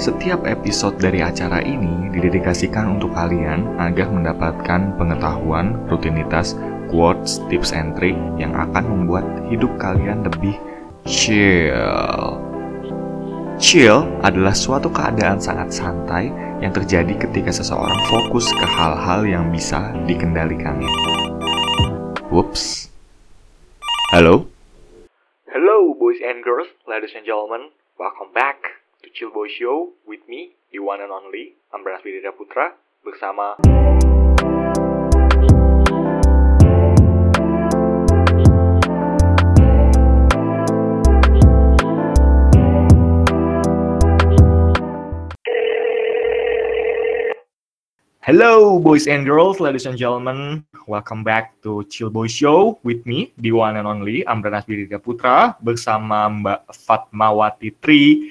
Setiap episode dari acara ini didedikasikan untuk kalian agar mendapatkan pengetahuan, rutinitas, quotes, tips and trick yang akan membuat hidup kalian lebih chill. Chill adalah suatu keadaan sangat santai yang terjadi ketika seseorang fokus ke hal-hal yang bisa dikendalikannya. Whoops. Halo? Hello, boys and girls, ladies and gentlemen. Welcome back to Chill Boy Show with me, the one and only, Ambras Widira Putra, bersama... Hello, boys and girls, ladies and gentlemen. Welcome back to Chill Boy Show with me, the one and only, Ambranas Widira Putra, bersama Mbak Fatmawati Tri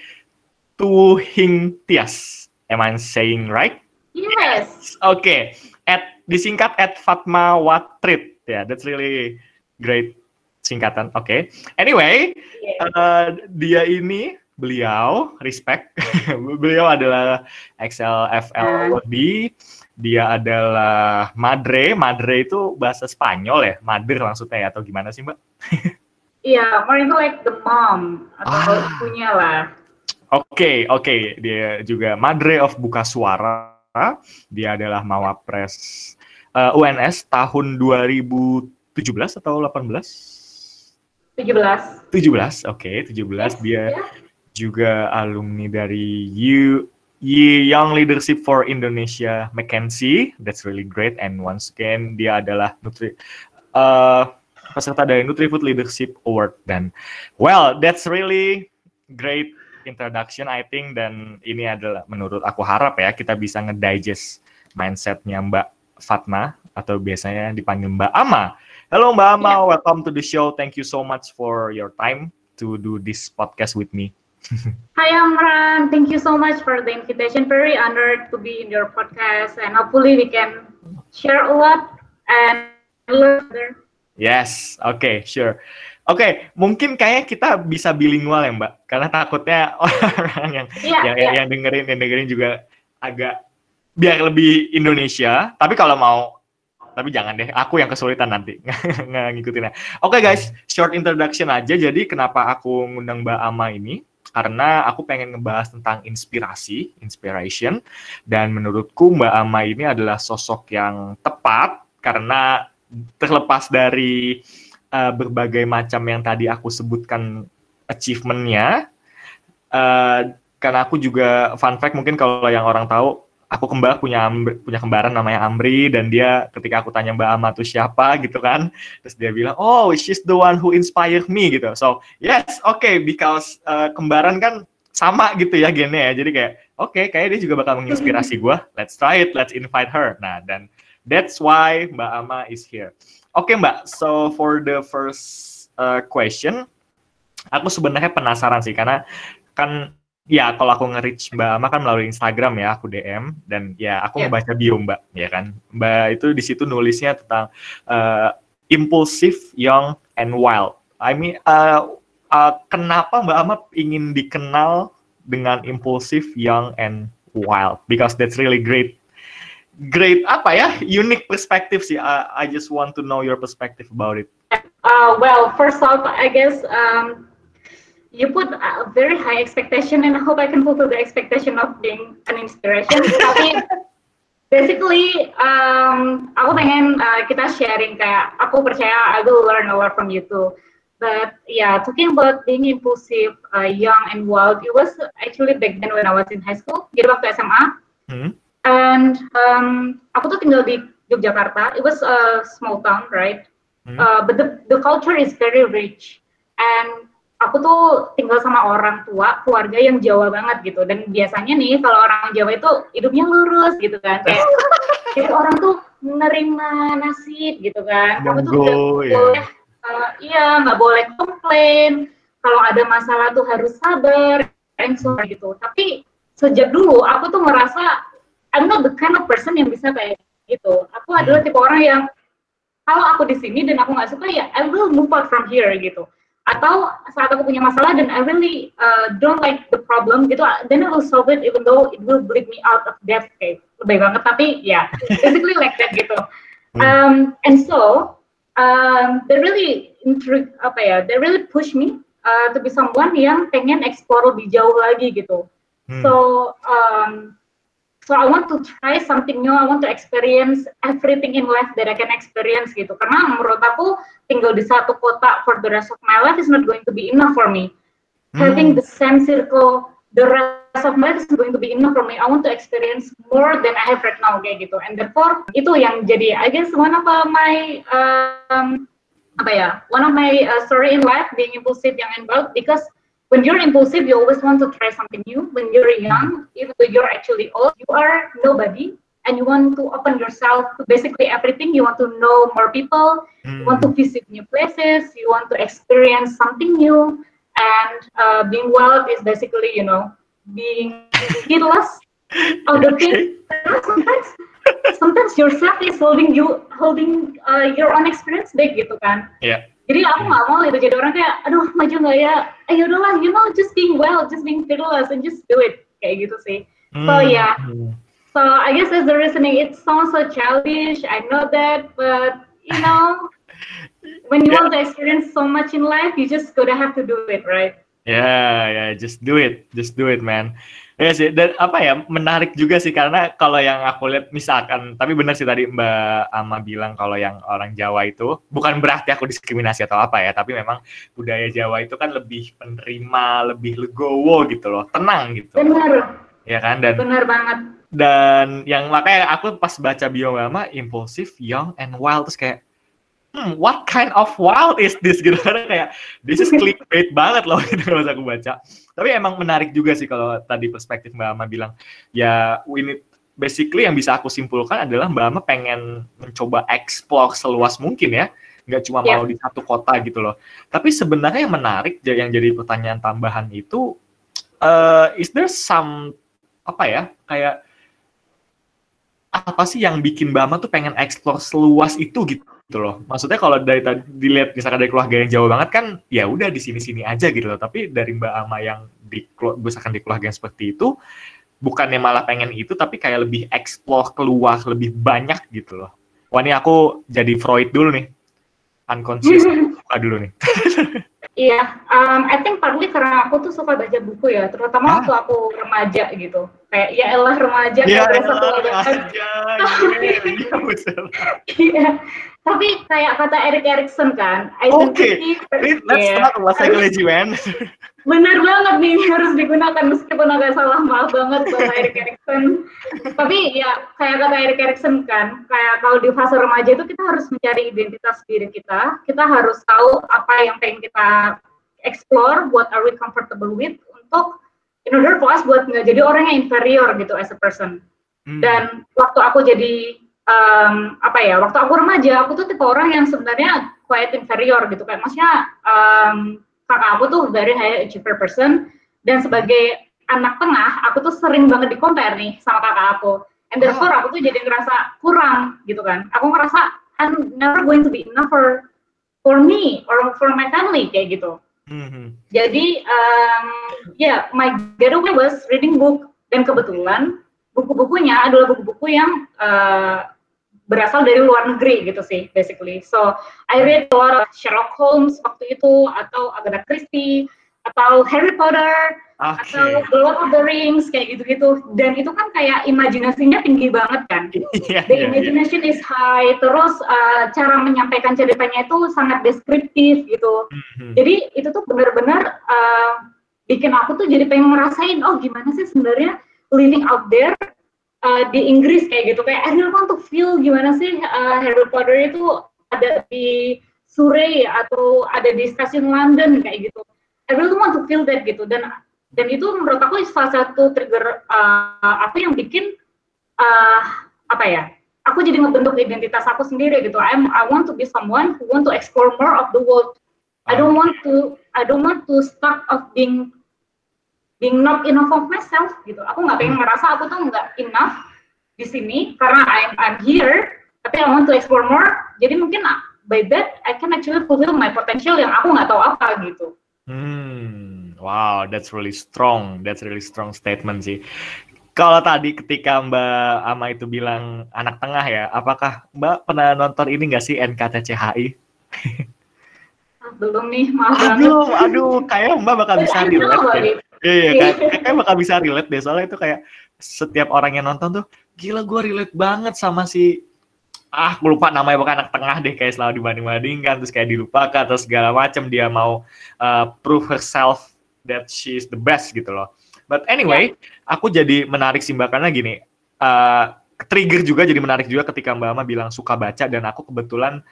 Tuhing Tias. Am I saying right? Yes. Okay. At disingkat at Fatma Watrit. Yeah, that's really great singkatan. Oke. Okay. Anyway, Yeah. uh, dia ini beliau respect. beliau adalah XLFL Lodi. Dia adalah madre. Madre itu bahasa Spanyol ya? Mader maksudnya ya atau gimana sih, Mbak? Iya, more into like the mom atau Ah. ibunya lah. Oke, oke. Dia juga Madre of Buka Suara. Dia adalah Mawapres uh, UNS tahun 2017 atau 18? 17. 17, oke, 17. Dia Ya. juga alumni dari U Young Leadership for Indonesia Mackenzie. That's really great. And once again, dia adalah Nutri uh, peserta dari NutriFood Leadership Award. Dan well, that's really great introduction, I think. Dan ini adalah menurut aku harap ya kita bisa ngedigest mindsetnya Mbak Fatma atau biasanya dipanggil Mbak Ama. Halo Mbak Ama, welcome to the show. Thank you so much for your time to do this podcast with me. Hi Amran, thank you so much for the invitation. Very honored to be in your podcast and hopefully we can share a lot and learn. Yes, oke, sure. Oke, mungkin kayaknya kita bisa bilingual ya Mbak, karena takutnya orang yang Iya, yang, iya. yang dengerin yang dengerin juga agak biar lebih Indonesia. Tapi kalau mau, tapi jangan deh, aku yang kesulitan nanti nggak ngikutinnya. Oke guys, short introduction aja. Jadi kenapa aku ngundang Mbak Ama ini? Karena aku pengen ngebahas tentang inspirasi, inspiration, dan menurutku Mbak Ama ini adalah sosok yang tepat karena terlepas dari uh, berbagai macam yang tadi aku sebutkan achievement-nya, uh, karena aku juga fun fact mungkin kalau yang orang tahu aku kembar punya punya kembaran namanya Amri dan dia ketika aku tanya Mbak Ama tuh siapa gitu kan terus dia bilang oh she's the one who inspired me gitu. So yes okay because uh, kembaran kan sama gitu ya gennya ya. Jadi kayak oke kayak dia juga bakal menginspirasi gua. Let's try it let's invite her. Nah dan that's why Mbak Ama is here oke Mbak so for the first uh, question aku sebenarnya penasaran sih karena kan ya kalau aku nge-reach Mbak Ama kan melalui Instagram ya aku DM dan ya aku Ya. ngebaca bio Mbak ya kan Mbak itu di situ nulisnya tentang uh, impulsive, young and wild. I mean uh, uh, kenapa Mbak Ama ingin dikenal dengan impulsive, young and wild? Because that's really great great apa ya unique perspective sih. I, I just want to know your perspective about it. Uh, well, first off, I guess um, you put a very high expectation, and I hope I can fulfill the expectation of being an inspiration. Tapi basically, um, aku pengen uh, kita sharing kayak aku percaya I will learn a lot from you too. But yeah, talking about being impulsive, uh, young and wild, it was actually back then when I was in high school. Jadi waktu SMA, Hmm? And um, aku tuh tinggal di Yogyakarta. It was a small town, right? Hmm. Uh, but the the culture is very rich and aku tuh tinggal sama orang tua keluarga yang Jawa banget gitu dan biasanya nih kalau orang Jawa itu hidupnya lurus gitu kan kayak jadi orang tuh menerima nasib gitu kan kamu tuh nggak Monggo, ya. boleh uh, iya nggak boleh komplain kalau ada masalah tuh harus sabar and so gitu tapi sejak dulu aku tuh merasa I'm not the kind of person yang bisa kayak gitu. Aku adalah tipe orang yang kalau aku di sini dan aku nggak suka ya I will move out from here gitu. Atau saat aku punya masalah dan I really uh, don't like the problem gitu then I will solve it even though it will bleed me out of death kayak lebih banget tapi ya yeah, basically like that gitu. Um, and so um, they really intrigue apa ya they really push me uh, to be someone yang pengen explore lebih jauh lagi gitu. Hmm. so um, So I want to try something new. I want to experience everything in life that I can experience gitu. Karena menurut aku tinggal di satu kota for the rest of my life is not going to be enough for me. Hmm. Having the same circle the rest of my life is going to be enough for me. I want to experience more than I have right now kayak gitu. And therefore itu yang jadi I guess one of uh, my um, apa ya one of my uh, story in life being impulsive young and wild because when you're impulsive, you always want to try something new. When you're young, even though you're actually old, you are nobody and you want to open yourself to basically everything. You want to know more people, mm. you want to hmm. visit new places, you want to experience something new. And uh, being wild is basically, you know, being heedless of the things. Sometimes, sometimes yourself is holding you, holding uh, your own experience big gitu kan. Yeah jadi aku nggak mau itu jadi orang kayak aduh maju nggak ya? Eh ya udahlah you know just being well just being fearless and just do it. Kayak gitu sih. So hmm. yeah. So I guess that's the reasoning. It sounds so childish I know that but you know when you yeah. want to experience so much in life you just gotta have to do it right? Yeah yeah just do it just do it man Ya sih, dan apa ya menarik juga sih karena kalau yang aku lihat misalkan, tapi benar sih tadi Mbak Ama bilang kalau yang orang Jawa itu bukan berarti aku diskriminasi atau apa ya, tapi memang budaya Jawa itu kan lebih penerima, lebih legowo gitu loh, tenang gitu. Benar. Ya kan dan benar banget. Dan yang makanya aku pas baca bio Mbak Ama impulsif, young and wild terus kayak hmm, what kind of wild is this? Gitu. Karena kayak this is clickbait banget loh itu kalau aku baca. Tapi emang menarik juga sih kalau tadi perspektif Mbak Ama bilang ya ini basically yang bisa aku simpulkan adalah Mbak Ama pengen mencoba explore seluas mungkin ya. Nggak cuma yeah. mau di satu kota gitu loh. Tapi sebenarnya yang menarik yang jadi pertanyaan tambahan itu uh, is there some apa ya kayak apa sih yang bikin Mbak Ama tuh pengen explore seluas itu gitu gitu loh. Maksudnya kalau dari tadi dilihat misalkan dari keluarga yang jauh banget kan ya udah di sini-sini aja gitu loh. Tapi dari Mbak Ama yang di misalkan di keluarga yang seperti itu bukannya malah pengen itu tapi kayak lebih explore keluar lebih banyak gitu loh. Wah ini aku jadi Freud dulu nih. Unconscious buka dulu nih. Iya, um, I think partly karena aku tuh suka baca buku ya, terutama ah. waktu aku remaja gitu. Kayak ya elah remaja, ya, elah remaja. Iya, tapi kayak kata Erik Erikson kan, Oke, okay. let's yeah. talk about psychology, man. Benar banget nih harus digunakan meskipun agak salah maaf banget bahasa Erik Erikson. tapi ya kayak kata Erik Erikson kan, kayak kalau di fase remaja itu kita harus mencari identitas diri kita, kita harus tahu apa yang pengen kita explore, what are we comfortable with untuk in order for us buat nggak jadi orang yang inferior gitu as a person. Hmm. Dan waktu aku jadi um, apa ya, waktu aku remaja, aku tuh tipe orang yang sebenarnya quite inferior gitu kan. Maksudnya um, kakak aku tuh very high achiever person dan sebagai anak tengah, aku tuh sering banget di compare nih sama kakak aku. And therefore aku tuh jadi ngerasa kurang gitu kan. Aku ngerasa I'm never going to be enough for for me or for my family kayak gitu. Mm-hmm. Jadi um, ya yeah, my getaway was reading book dan kebetulan buku-bukunya adalah buku-buku yang uh, berasal dari luar negeri gitu sih basically. So I read a lot of Sherlock Holmes waktu itu atau Agatha Christie atau Harry Potter okay. atau The Lord of the Rings kayak gitu-gitu. Dan itu kan kayak imajinasinya tinggi banget kan. Yeah, the yeah, imagination yeah. is high. Terus uh, cara menyampaikan ceritanya itu sangat deskriptif gitu. Mm-hmm. jadi itu tuh benar-benar uh, bikin aku tuh jadi pengen ngerasain oh gimana sih sebenarnya living out there uh, di Inggris kayak gitu. Kayak I really want to feel gimana sih uh, Harry Potter itu ada di Surrey atau ada di stasiun London kayak gitu. I really want to feel that gitu. Dan dan itu menurut aku salah satu trigger uh, apa yang bikin uh, apa ya aku jadi ngebentuk identitas aku sendiri gitu. I'm I want to be someone who want to explore more of the world. I don't want to I don't want to stuck of being being not enough of myself gitu. Aku nggak pengen merasa aku tuh nggak enough di sini karena I'm I'm here tapi I want to explore more. Jadi mungkin by that I can actually fulfill my potential yang aku nggak tahu apa gitu. Hmm, wow, that's really strong. That's really strong statement sih. Kalau tadi ketika Mbak Ama itu bilang anak tengah ya, apakah Mbak pernah nonton ini nggak sih NKTCHI? Ah, belum nih, maaf banget. Aduh, aduh, kayak Mbak bakal bisa relate deh. it. Iya, iya, kayak, kayak bakal bisa relate deh. Soalnya itu kayak setiap orang yang nonton tuh, gila gue relate banget sama si ah gue lupa namanya bukan anak tengah deh kayak selalu dibanding-bandingkan terus kayak dilupakan terus segala macam dia mau uh, prove herself that she is the best gitu loh. But anyway, aku jadi menarik sih Mbak karena gini, uh, trigger juga jadi menarik juga ketika Mbak Ama bilang suka baca dan aku kebetulan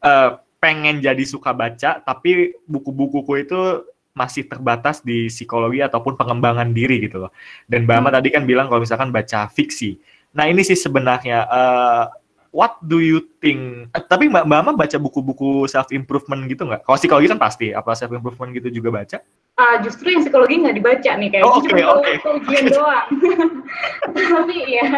uh, pengen jadi suka baca tapi buku-bukuku itu masih terbatas di psikologi ataupun pengembangan diri gitu loh. Dan Mbak Ama Hmm. tadi kan bilang kalau misalkan baca fiksi. Nah ini sih sebenarnya uh, what do you think? eh, tapi Mbak Mbak Ama baca buku-buku self improvement gitu nggak? Kalau psikologi kan pasti. Apa self improvement gitu juga baca? Ah, justru yang psikologi nggak dibaca nih kayak Oh, cuma kalau oke. waktu ujian doang. Tapi ya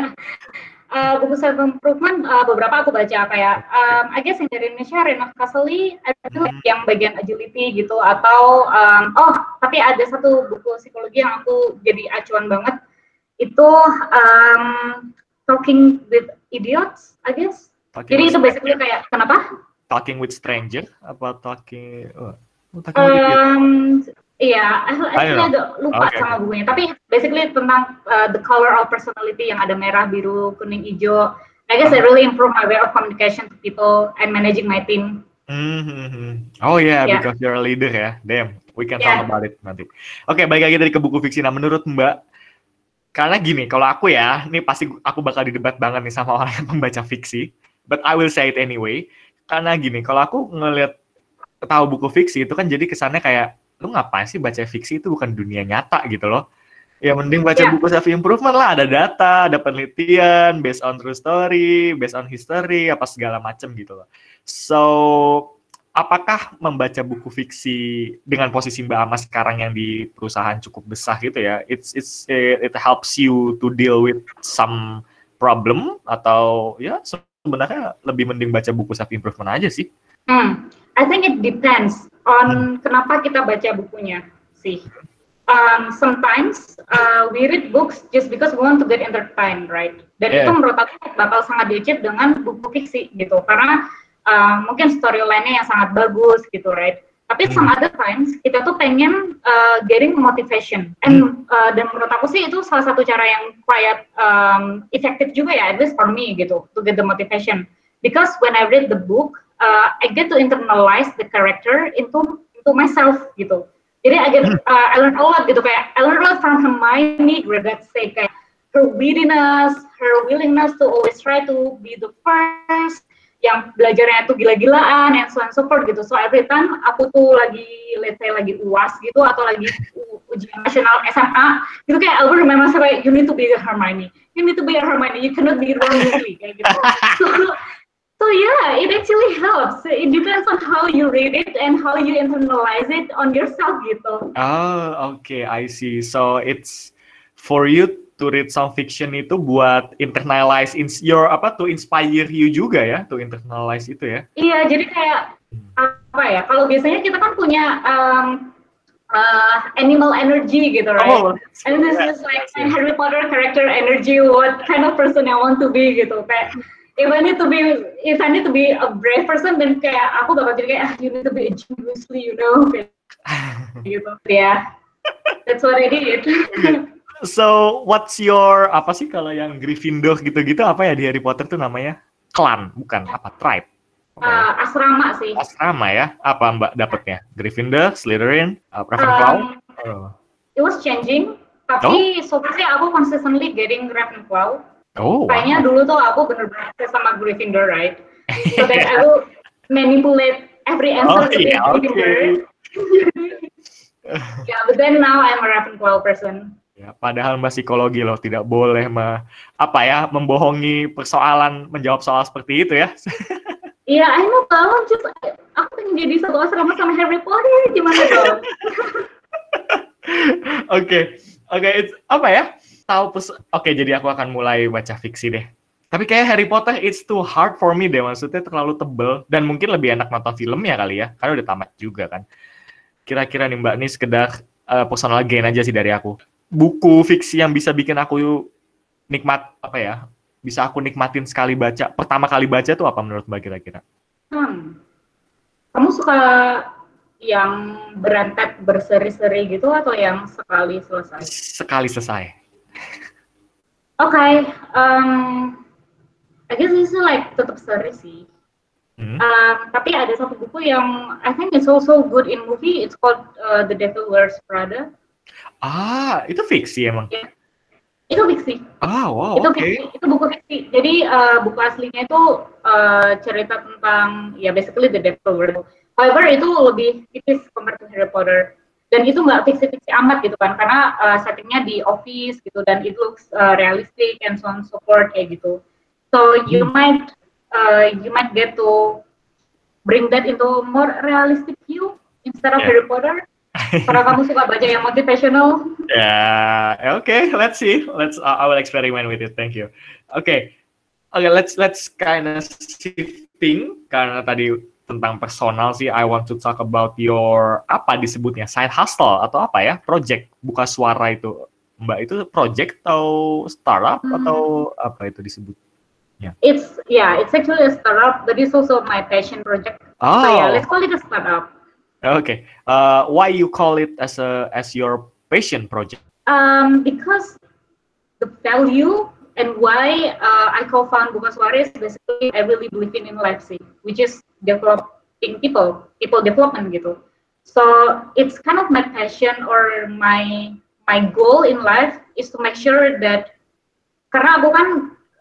ah, buku self improvement beberapa aku baca kayak um, I guess yang dari Indonesia Rena Kaseli ada tuh Hmm. yang bagian agility gitu atau um, oh tapi ada satu buku psikologi yang aku jadi acuan banget itu um, Talking with Idiots I guess. Talking Jadi itu basically kayak kenapa? talking with stranger apa talking oh, oh, with. Um, iya, don't actually agak lupa Okay. sama bukunya. Tapi basically tentang uh, the color of personality yang ada merah, biru, kuning, hijau. I guess I Uh-huh. really improve my way of communication to people and managing my team. Mhm. Oh yeah, Yeah. because you're a leader ya. Damn, we can Yeah. talk about it nanti. Oke, balik lagi dari ke buku fiksi. Nah, menurut Mbak, karena gini, kalau aku ya, ini pasti aku bakal didebat banget nih sama orang yang membaca fiksi. But I will say it anyway. Karena gini, kalau aku ngelihat tahu buku fiksi itu kan jadi kesannya kayak lu ngapain sih baca fiksi itu bukan dunia nyata gitu loh. Ya mending baca Yeah. buku self improvement lah, ada data, ada penelitian based on true story, based on history, apa segala macem gitu loh. So, apakah membaca buku fiksi dengan posisi Mbak Ama sekarang yang di perusahaan cukup besar gitu ya, it's it's it, it helps you to deal with some problem atau ya sebenarnya lebih mending baca buku self improvement aja sih. Hmm, I think it depends on kenapa kita baca bukunya sih. Um, sometimes uh, we read books just because we want to get entertained, right? Dan Yeah. itu menurut aku bakal sangat diachieve dengan buku fiksi gitu, karena uh, mungkin storyline-nya yang sangat bagus gitu, right? Tapi some Hmm. other times kita tuh pengen uh, getting motivation, and uh, dan menurut aku sih itu salah satu cara yang quite um, efektif juga ya, at least for me gitu, to get the motivation. Because when I read the book, uh, I get to internalize the character into into myself gitu. Jadi I get, uh, I learn a lot gitu kayak I learn a lot from Hermione, God's sake kayak her wittiness, her willingness to always try to be the first, yang belajarnya tuh gila-gilaan, and so and so forth gitu. So every time aku tuh lagi, let's say lagi uas gitu atau lagi ujian nasional SMA, gitu kayak I will remember myself kayak you need to be a Hermione, you need to be a Hermione, you cannot be Weasley kayak gitu. So, So yeah, it actually helps. It depends on how you read it and how you internalize it on yourself gitu. Oh, oke, I see. So it's for you to read some fiction itu buat internalize ins your apa to inspire you juga ya, to internalize itu ya. Iya, jadi kayak apa ya? Kalau biasanya kita kan punya um, uh, animal energy gitu, right? Oh, And this is like my Harry Potter character energy. What kind of person I want to be gitu. Kayak if I need to be, if I need to be a brave person, then kayak aku bakal jadi kayak ah, you need to be a Weasley, you know, gitu. Ya, that's what I did. So, what's your apa sih kalau yang Gryffindor gitu-gitu apa ya di Harry Potter tuh namanya? Clan, bukan apa tribe. Uh, asrama sih. Asrama ya? Apa Mbak dapetnya? Gryffindor, Slytherin, uh, Ravenclaw? Um, Oh. it was changing tapi so far sih aku consistently getting Ravenclaw Oh, kayaknya dulu tuh aku bener-bener sama Gryffindor right so that I will manipulate every answer Oh, to oke. Gryffindor yeah but then now I'm a Ravenclaw person Ya, padahal mbak psikologi loh tidak boleh me, apa ya membohongi persoalan menjawab soal seperti itu ya. iya I know banget just aku pengen jadi satu asrama sama Harry Potter gimana dong Oke, oke, it's- apa ya? Tahu pers Oke, jadi aku akan mulai baca fiksi deh. Tapi kayak Harry Potter it's too hard for me deh maksudnya terlalu tebel dan mungkin lebih enak nonton filmnya kali ya karena udah tamat juga kan. Kira-kira nih Mbak ini sekedar uh, personal gain aja sih dari aku. Buku fiksi yang bisa bikin aku nikmat apa ya? Bisa aku nikmatin sekali baca. Pertama kali baca tuh apa menurut Mbak kira-kira? Hmm. Kamu suka yang berantet berseri-seri gitu atau yang sekali selesai? Sekali selesai. Oke, okay, um, I guess this is like tetap seri sih. Hmm. Um, tapi ada satu buku yang I think it's also good in movie. It's called uh, The Devil Wears Prada. Ah, itu fiksi emang? Yeah. Itu fiksi. Ah, wow, itu okay. fiksi. Itu buku fiksi. Jadi uh, buku aslinya itu uh, cerita tentang ya basically The Devil. However, itu lebih tipis compared to Harry Potter dan itu nggak fiksi-fiksi amat gitu kan karena uh, settingnya di office gitu dan it looks uh, realistic and so on so forth kayak gitu so you hmm. might uh, you might get to bring that into more realistic view instead of yeah. Harry Potter karena kamu suka baca yang motivational yeah okay let's see let's uh, I will experiment with it thank you okay okay let's let's kind of shifting karena tadi tentang personal sih, I want to talk about your apa disebutnya side hustle atau apa ya, project buka suara itu, Mbak itu project atau startup hmm. atau apa itu disebut? Yeah. It's yeah, it's actually a startup, but it's also my passion project. Oh, so yeah, let's call it a startup. Okay, uh, why you call it as a as your passion project? Um, because the value and why uh, I co-found Buka Suara is basically I really believe in in Leipzig, which is developing people, people development gitu. So it's kind of my passion or my my goal in life is to make sure that karena aku kan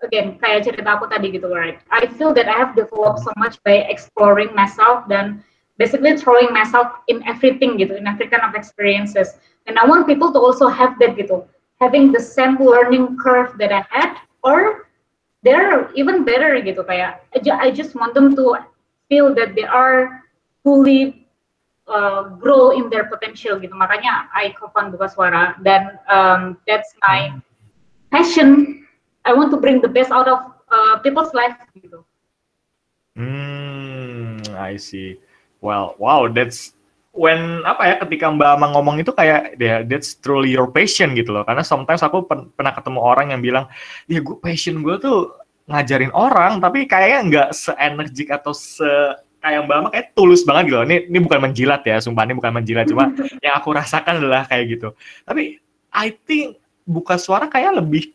again kayak cerita aku tadi gitu right. I feel that I have developed so much by exploring myself dan basically throwing myself in everything gitu, in every kind of experiences. And I want people to also have that gitu, having the same learning curve that I had or they're even better gitu kayak I just want them to feel that they are fully uh, grow in their potential gitu. Makanya I co-found Buka Suara dan um, that's my passion. I want to bring the best out of uh, people's life gitu. Hmm, I see. Well, wow, that's when apa ya ketika Mbak Ama ngomong itu kayak yeah, that's truly your passion gitu loh. Karena sometimes aku pen pernah ketemu orang yang bilang, "Ya gue passion gue tuh ngajarin orang tapi kayaknya nggak seenergik atau se kayak Mbak Ama kayak tulus banget gitu. Ini ini bukan menjilat ya, sumpah ini bukan menjilat cuma yang aku rasakan adalah kayak gitu. Tapi I think buka suara kayak lebih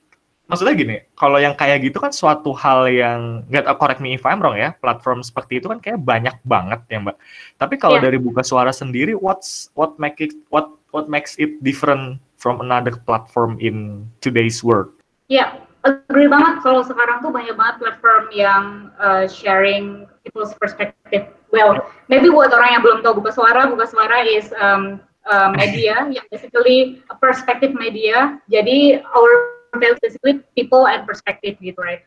maksudnya gini, kalau yang kayak gitu kan suatu hal yang nggak correct me if I'm wrong ya, platform seperti itu kan kayak banyak banget ya Mbak. Tapi kalau yeah. dari buka suara sendiri, what's what make it what what makes it different from another platform in today's world? Ya, agree banget kalau sekarang tuh banyak banget platform yang uh, sharing people's perspective. Well, maybe buat orang yang belum tahu buka suara, buka suara is um, uh, media yang basically a perspective media. Jadi our basically people and perspective gitu, right?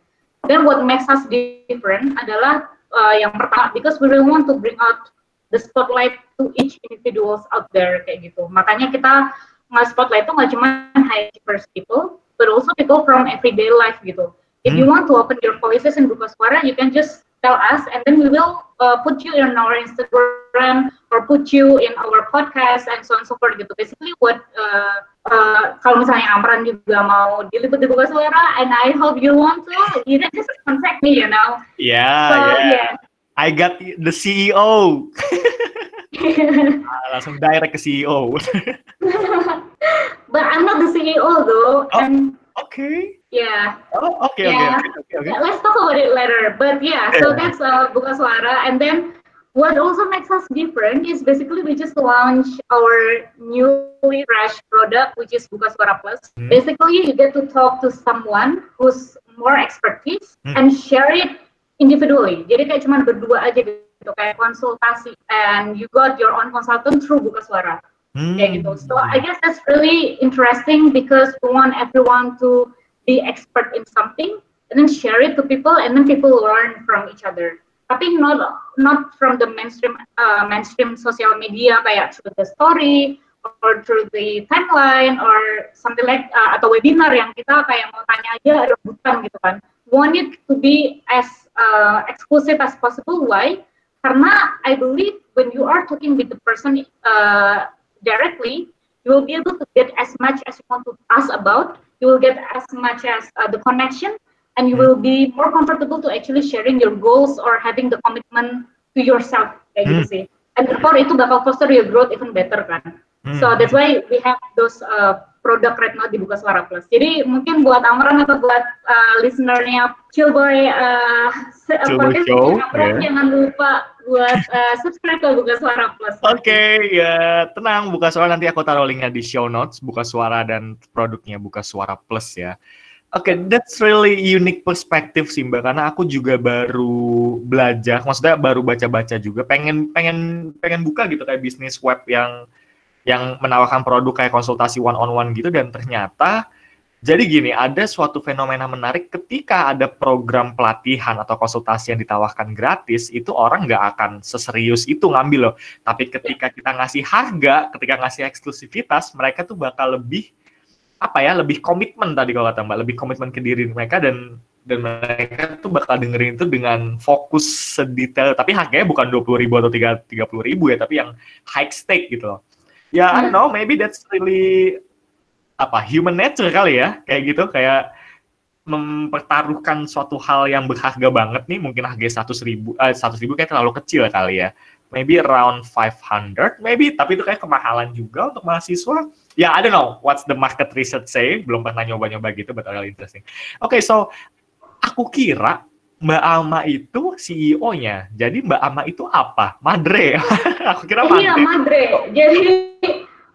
Then what makes us different adalah uh, yang pertama because we really want to bring out the spotlight to each individuals out there kayak gitu. Makanya kita nggak spotlight itu nggak cuma high achievers people, but also people from everyday life gitu. If hmm. you want to open your voices in Buka Suara, you can just tell us and then we will uh, put you in our Instagram or put you in our podcast and so on and so forth gitu. Basically what uh, uh, kalau misalnya Amran juga mau diliput di Buka Suara and I hope you want to, you can just contact me, you know. Yeah, so, yeah. yeah. I got the CEO. ah, langsung direct ke CEO. but I'm not the CEO though. Oh, and okay. Yeah. Oh, okay, yeah. okay, okay, okay. Let's talk about it later. But yeah, so that's uh, Buka Suara. And then what also makes us different is basically we just launched our newly fresh product, which is Buka Suara Plus. Hmm. Basically, you get to talk to someone who's more expertise hmm. and share it individually. Jadi kayak cuma berdua aja gitu, kayak konsultasi. And you got your own consultant through Buka Suara. Hmm. kayak gitu. So I guess that's really interesting because we want everyone to be expert in something and then share it to people and then people learn from each other. Tapi not not from the mainstream uh, mainstream social media kayak through the story or through the timeline or something like uh, atau webinar yang kita kayak mau tanya aja rebutan gitu kan. want it to be as uh, exclusive as possible. Why? Karena I believe when you are talking with the person uh, directly, you will be able to get as much as you want to ask about. You will get as much as uh, the connection, and you will be more comfortable to actually sharing your goals or having the commitment to yourself kayak gitu sih. And therefore itu bakal foster your growth even better kan. So that's why we have those uh, produk right now di Buka Suara Plus. Jadi mungkin buat Amran atau buat uh, listenernya Chillboy uh, Chillboy podcast Show, Amran, ya. jangan lupa buat uh, subscribe ke Buka Suara Plus. Oke, ya tenang buka suara nanti aku taruh linknya di show notes buka suara dan produknya buka suara plus ya. Oke, that's really unique perspektif sih mbak. Karena aku juga baru belajar, maksudnya baru baca-baca juga, pengen pengen pengen buka gitu kayak bisnis web yang yang menawarkan produk kayak konsultasi one on one gitu. Dan ternyata jadi gini, ada suatu fenomena menarik. Ketika ada program pelatihan atau konsultasi yang ditawarkan gratis, itu orang nggak akan seserius itu ngambil loh. Tapi ketika kita ngasih harga, ketika ngasih eksklusivitas, mereka tuh bakal lebih apa ya, lebih komitmen tadi kalau kata Mbak, lebih komitmen ke diri mereka dan dan mereka tuh bakal dengerin itu dengan fokus sedetail. Tapi harganya bukan dua puluh ribu atau tiga puluh ribu ya, tapi yang high stake gitu loh. Ya, I don't know, maybe that's really apa human nature kali ya kayak gitu kayak mempertaruhkan suatu hal yang berharga banget nih mungkin harga seratus ribu eh, seratus ribu kayak terlalu kecil kali ya maybe around 500 maybe. Tapi itu kayak kemahalan juga untuk mahasiswa. Ya I don't know what's the market research say. Belum pernah nyoba-nyoba gitu but really interesting. Oke okay, so aku kira Mbak Ama itu CEO-nya jadi Mbak Ama itu apa? Madre. Aku kira Madre Iya, Madre. Jadi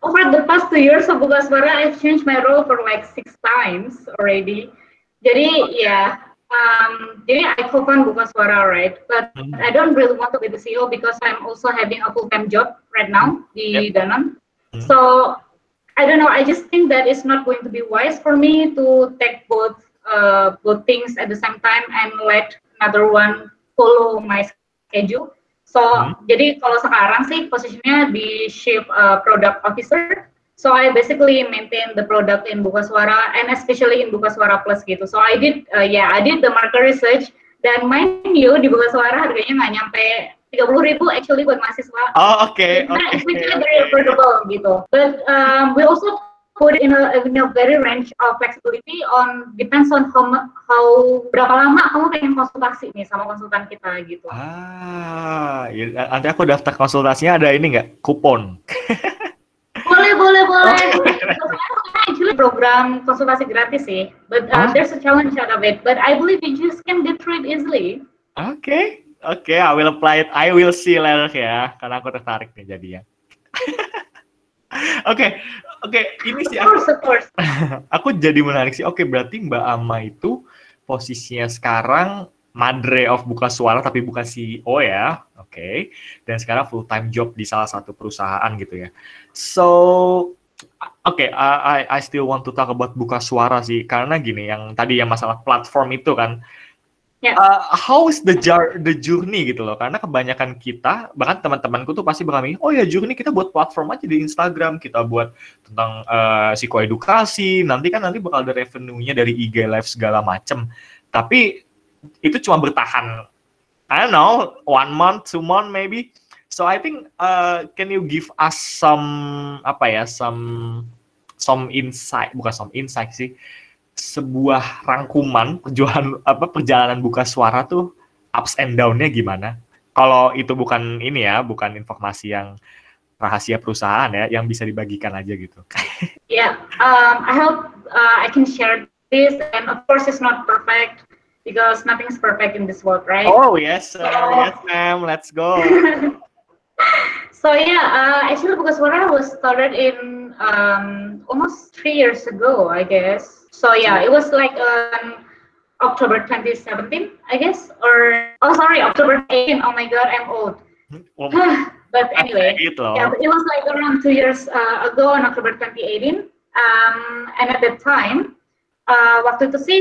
over the past two years of Buka Suara, I've changed my role for like six times already. Jadi ya, um, jadi I co-found Buka Suara, right? But Hmm. I don't really want to be the CEO because I'm also having a full-time job right now di Danone. Hmm. So I don't know. I just think that it's not going to be wise for me to take both uh, both things at the same time and let another one follow my schedule. So Hmm. jadi kalau sekarang sih posisinya di chief uh, product officer. So I basically maintain the product in Buka Suara and especially in Buka Suara Plus gitu. So I did, uh, yeah, I did the market research dan mind you di Buka Suara harganya nggak nyampe 30.000 ribu actually buat mahasiswa. oh oke Nah, oke it's actually very affordable gitu. But um, we also put in a, in a very range of flexibility on depends on how how berapa lama kamu pengen konsultasi nih sama konsultan kita gitu. Ah, ya, nanti aku daftar konsultasinya ada ini nggak kupon? Boleh, boleh, boleh. Actually program konsultasi gratis sih, but uh, Ah. there's a challenge out of it. But I believe you just can get through it easily. Oke, oke, I will apply it. I will see later ya, karena aku tertarik nih jadinya. Oke, oke, ini sih Of aku, course, of course. aku jadi menarik sih. Oke, berarti Mbak Ama itu posisinya sekarang Madre of Buka Suara tapi bukan CEO ya, oke. Dan sekarang full time job di salah satu perusahaan gitu ya. So, oke, I, I I still want to talk about Buka Suara sih, karena gini, yang tadi yang masalah platform itu kan, Ya. Uh, how is the jar the journey gitu loh karena kebanyakan kita bahkan teman-temanku tuh pasti bakal mikir, oh ya journey kita buat platform aja di Instagram kita buat tentang uh, psikoedukasi nanti kan nanti bakal ada revenue-nya dari IG live segala macem tapi itu cuma bertahan I don't know one month two month maybe so I think uh, can you give us some apa ya some some insight bukan some insight sih sebuah rangkuman perjuangan apa perjalanan buka suara tuh ups and down-nya gimana? Kalau itu bukan ini ya, bukan informasi yang rahasia perusahaan ya, yang bisa dibagikan aja gitu. Yeah, um, I hope uh, I can share this, and of course, it's not perfect because nothing's perfect in this world, right? Oh yes, sir. yes ma'am, let's go. so yeah, uh, actually, Buka I was started in um, almost three years ago, I guess. So yeah, it was like um, October 2017, I guess, or oh sorry, October 18. Oh my God, I'm old. But anyway, loh. yeah, it was like around two years uh, ago on October 2018. Um, and at that time, uh, waktu itu sih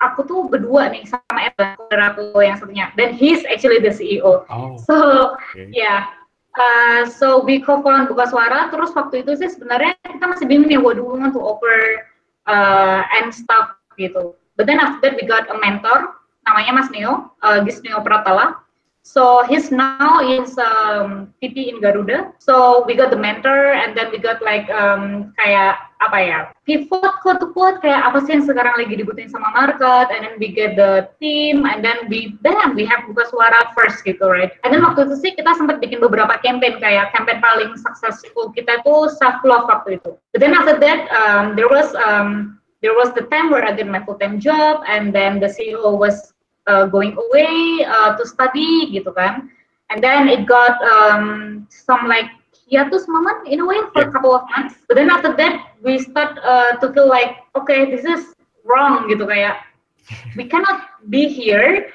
aku tuh berdua nih sama saudara aku yang satunya. Dan he's actually the CEO. Oh, So oke. yeah, uh, so we co-found Buka Suara. Terus waktu itu sih sebenarnya kita masih bingung nih, what do we want to offer uh, and stuff gitu. But then after that we got a mentor, namanya Mas Neo, uh, Gisneo Pratala. So he's now is um, PP in Garuda. So we got the mentor, and then we got like um, kayak apa ya pivot quote to quote kayak apa sih yang sekarang lagi dibutuhin sama market, and then we get the team, and then we then we have buka suara first gitu right. And then waktu itu sih kita sempat bikin beberapa campaign kayak campaign paling successful kita tuh self love waktu itu. But then after that um, there was um, there was the time where I did my full time job, and then the CEO was uh, going away uh, to study gitu kan and then it got um, some like hiatus moment in a way for a couple of months but then after that we start uh, to feel like okay this is wrong gitu kayak we cannot be here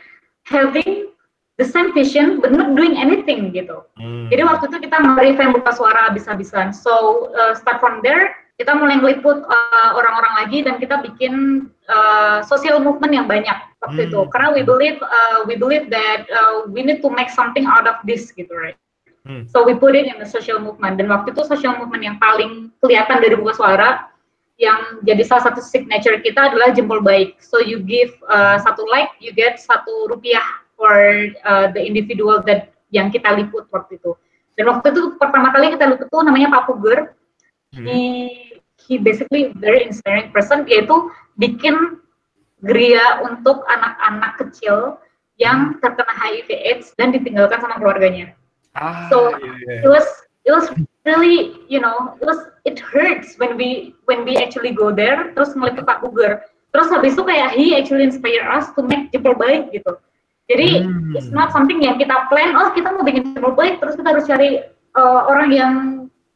having the same vision but not doing anything gitu. Hmm. Jadi waktu itu kita merevamp buka suara habis-habisan. So uh, start from there kita mulai meliput uh, orang-orang uh, lagi dan kita bikin uh, social movement yang banyak waktu hmm. itu karena we believe uh, we believe that uh, we need to make something out of this gitu right hmm. so we put it in the social movement dan waktu itu social movement yang paling kelihatan dari buka suara yang jadi salah satu signature kita adalah jempol baik so you give uh, satu like you get satu rupiah for uh, the individual that yang kita liput waktu itu dan waktu itu pertama kali kita liput tuh namanya Pak Puger hmm. he he basically very inspiring person yaitu bikin geria untuk anak-anak kecil yang hmm. terkena HIV AIDS dan ditinggalkan sama keluarganya. Ah, so yeah, yeah. it was it was really you know it was it hurts when we when we actually go there terus meliput Pak Buger terus habis itu kayak he actually inspire us to make jempol baik gitu jadi hmm. it's not something yang kita plan oh kita mau bikin jempol baik terus kita harus cari uh, orang yang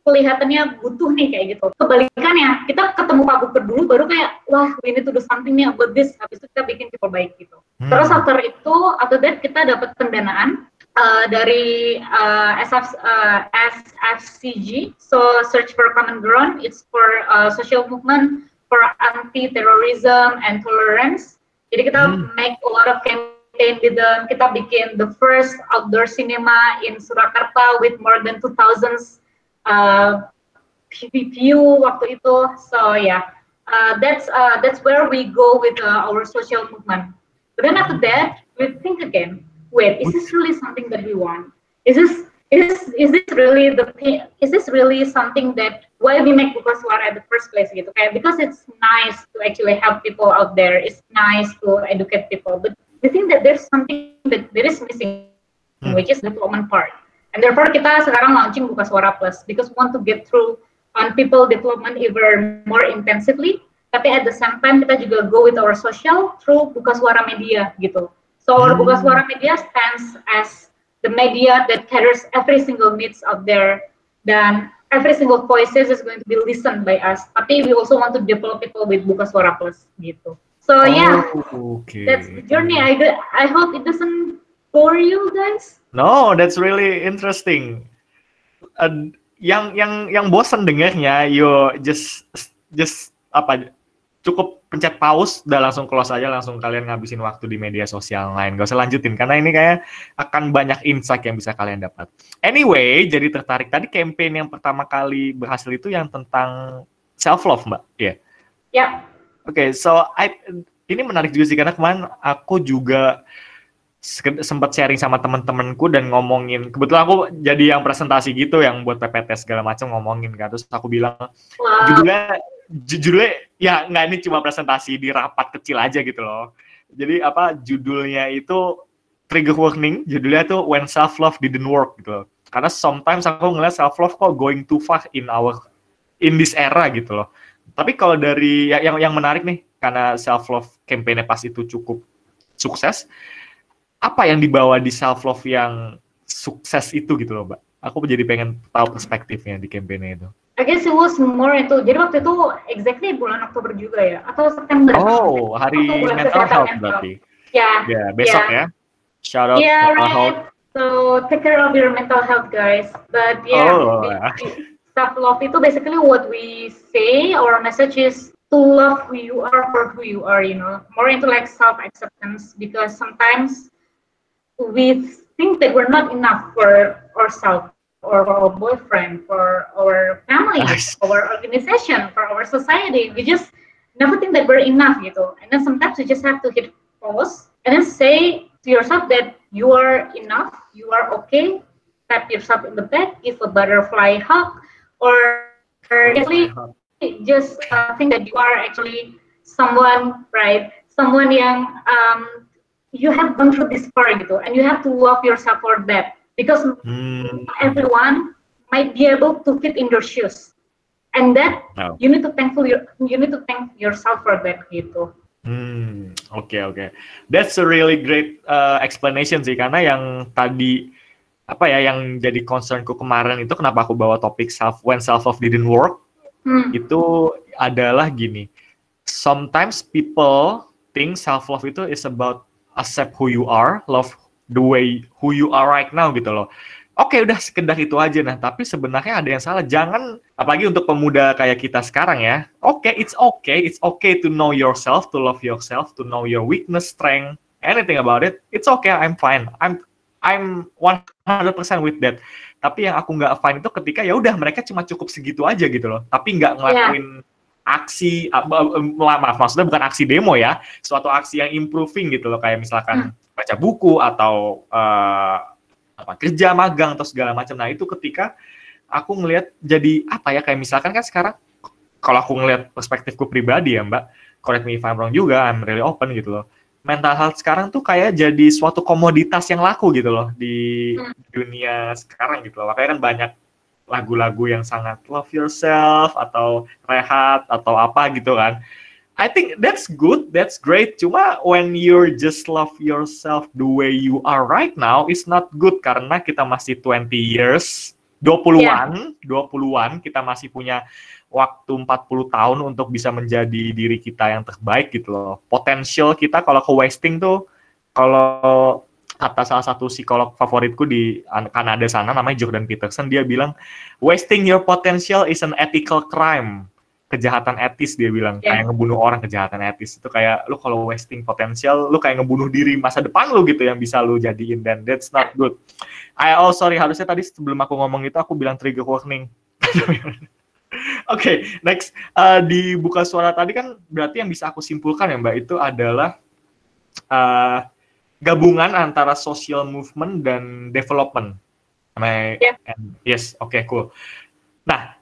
kelihatannya butuh nih kayak gitu. Kebalikannya, kita ketemu Pak Bukber dulu baru kayak wah we need to do something nih about this. Habis itu kita bikin cukup baik gitu. Hmm. Terus after itu, after that kita dapat pendanaan uh, dari uh, SF, uh, SFCG, so Search for Common Ground. It's for uh, social movement for anti-terrorism and tolerance. Jadi kita hmm. make a lot of campaign dalam kita bikin the first outdoor cinema in Surakarta with more than 2,000 uh, view waktu itu. So yeah, uh, that's uh, that's where we go with uh, our social movement. But then after that, we think again. Wait, is this really something that we want? Is this is is this really the is this really something that why we make buka suara at the first place gitu kayak because it's nice to actually help people out there it's nice to educate people but we think that there's something that there is missing hmm. which is the development part And therefore kita sekarang launching Buka Suara Plus because we want to get through on people development even more intensively. Tapi at the same time kita juga go with our social through Buka Suara Media gitu. So our Buka hmm. Suara Media stands as the media that caters every single needs out there dan every single voices is going to be listened by us. Tapi we also want to develop people with Buka Suara Plus gitu. So oh, yeah, okay. that's the journey. I I hope it doesn't bore you guys. No, that's really interesting. Uh, yang yang yang bosan dengernya, yo just just apa cukup pencet pause udah langsung close aja langsung kalian ngabisin waktu di media sosial lain gak usah lanjutin karena ini kayak akan banyak insight yang bisa kalian dapat anyway jadi tertarik tadi campaign yang pertama kali berhasil itu yang tentang self love mbak ya yeah. ya yeah. oke okay, so I ini menarik juga sih karena kemarin aku juga sempat sharing sama temen-temenku dan ngomongin kebetulan aku jadi yang presentasi gitu yang buat PPT segala macam ngomongin kan. Terus aku bilang wow. judulnya judulnya ya nggak ini cuma presentasi di rapat kecil aja gitu loh. Jadi apa judulnya itu trigger warning judulnya tuh when self love didn't work gitu loh. Karena sometimes aku ngeliat self love kok going too far in our in this era gitu loh. Tapi kalau dari ya, yang yang menarik nih karena self love campaign pas itu cukup sukses apa yang dibawa di self love yang sukses itu gitu loh, Mbak? Aku jadi pengen tahu perspektifnya di campaign itu. I guess it was more itu. Jadi waktu itu exactly bulan Oktober juga ya, atau September? Oh, hari mental health berarti. Ya. Yeah, ya, yeah, besok yeah. ya. Shout out yeah, mental right. health. So take care of your mental health, guys. But yeah, oh, self love itu basically what we say. Our message is to love who you are for who you are. You know, more into like self acceptance because sometimes we think that we're not enough for ourselves or for our boyfriend, for our family, for our organization, for our society. We just never think that we're enough you know. And then sometimes you just have to hit pause and then say to yourself that you are enough, you are okay. Tap yourself in the back, give a butterfly hug, or actually just uh, think that you are actually someone, right? Someone yang um, you have gone through this far gitu, and you have to love yourself for that because Hmm. everyone might be able to fit in your shoes, and that Oh. you need to thankful your, you need to thank yourself for that gitu. Hmm, oke oke. That's a really great uh, explanation sih karena yang tadi apa ya yang jadi concernku kemarin itu kenapa aku bawa topik self when self love didn't work Hmm. itu adalah gini. Sometimes people think self love itu is about accept who you are, love the way who you are right now gitu loh. Oke udah sekedar itu aja nah, tapi sebenarnya ada yang salah. Jangan apalagi untuk pemuda kayak kita sekarang ya. Oke, it's okay, it's okay to know yourself, to love yourself, to know your weakness, strength, anything about it. It's okay, I'm fine. I'm I'm 100% with that. Tapi yang aku nggak fine itu ketika ya udah mereka cuma cukup segitu aja gitu loh. Tapi nggak ngelakuin aksi ah, maaf maksudnya bukan aksi demo ya, suatu aksi yang improving gitu loh kayak misalkan baca buku atau eh, apa kerja magang atau segala macam. Nah, itu ketika aku ngelihat jadi apa ya kayak misalkan kan sekarang kalau aku ngelihat perspektifku pribadi ya, Mbak, correct me if I'm wrong juga, I'm really open gitu loh. Mental health sekarang tuh kayak jadi suatu komoditas yang laku gitu loh di Hmm. dunia sekarang gitu loh. Makanya kan banyak lagu-lagu yang sangat love yourself atau rehat atau apa gitu kan. I think that's good, that's great. Cuma when you're just love yourself the way you are right now, it's not good karena kita masih 20 years, 20-an, 20-an kita masih punya waktu 40 tahun untuk bisa menjadi diri kita yang terbaik gitu loh. Potential kita kalau ke wasting tuh kalau kata salah satu psikolog favoritku di An- Kanada sana namanya Jordan Peterson dia bilang wasting your potential is an ethical crime. Kejahatan etis dia bilang. Ya. kayak ngebunuh orang kejahatan etis. Itu kayak lu kalau wasting potensial lu kayak ngebunuh diri masa depan lu gitu yang bisa lu jadiin. Dan that's not good. I oh sorry harusnya tadi sebelum aku ngomong itu aku bilang trigger warning. Oke, next. Eh, di buka suara tadi kan berarti yang bisa aku simpulkan ya Mbak itu adalah eh, gabungan antara social movement dan development. Am I- Yeah. and- yes, oke cool. Nah,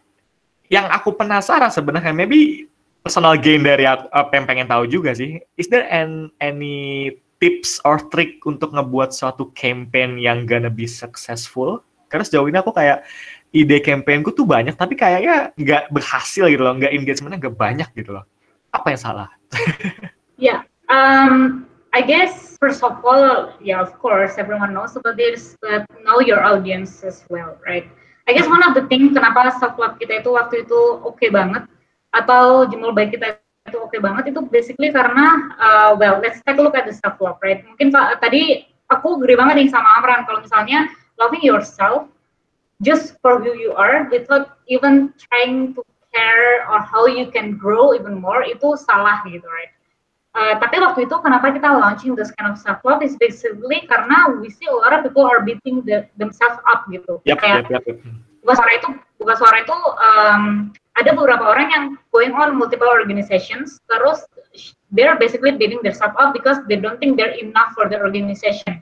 yang aku penasaran sebenarnya maybe personal gain dari aku, apa yang pengen tahu juga sih, is there an, any tips or trick untuk ngebuat suatu campaign yang gonna be successful? Karena sejauh ini aku kayak ide campaignku tuh banyak, tapi kayaknya nggak berhasil gitu loh, nggak engagementnya nggak banyak gitu loh. Apa yang salah? Yeah. Um, I guess first of all, yeah, of course, everyone knows about this, but know your audience as well, right? I guess one of the things kenapa self love kita itu waktu itu oke banget atau jemur baik kita itu oke banget itu basically karena uh, well, let's take a look at the self love, right? Mungkin Pak tadi aku agree banget nih sama Amran kalau misalnya loving yourself just for who you are without even trying to care or how you can grow even more itu salah gitu, right? Uh, tapi waktu itu kenapa kita launching this kind of self love is basically karena we see a lot of people are beating the, themselves up gitu. Yap, Kayak yap, yap. buka suara itu buka suara itu um, ada beberapa orang yang going on multiple organizations terus they're basically beating themselves up because they don't think they're enough for the organization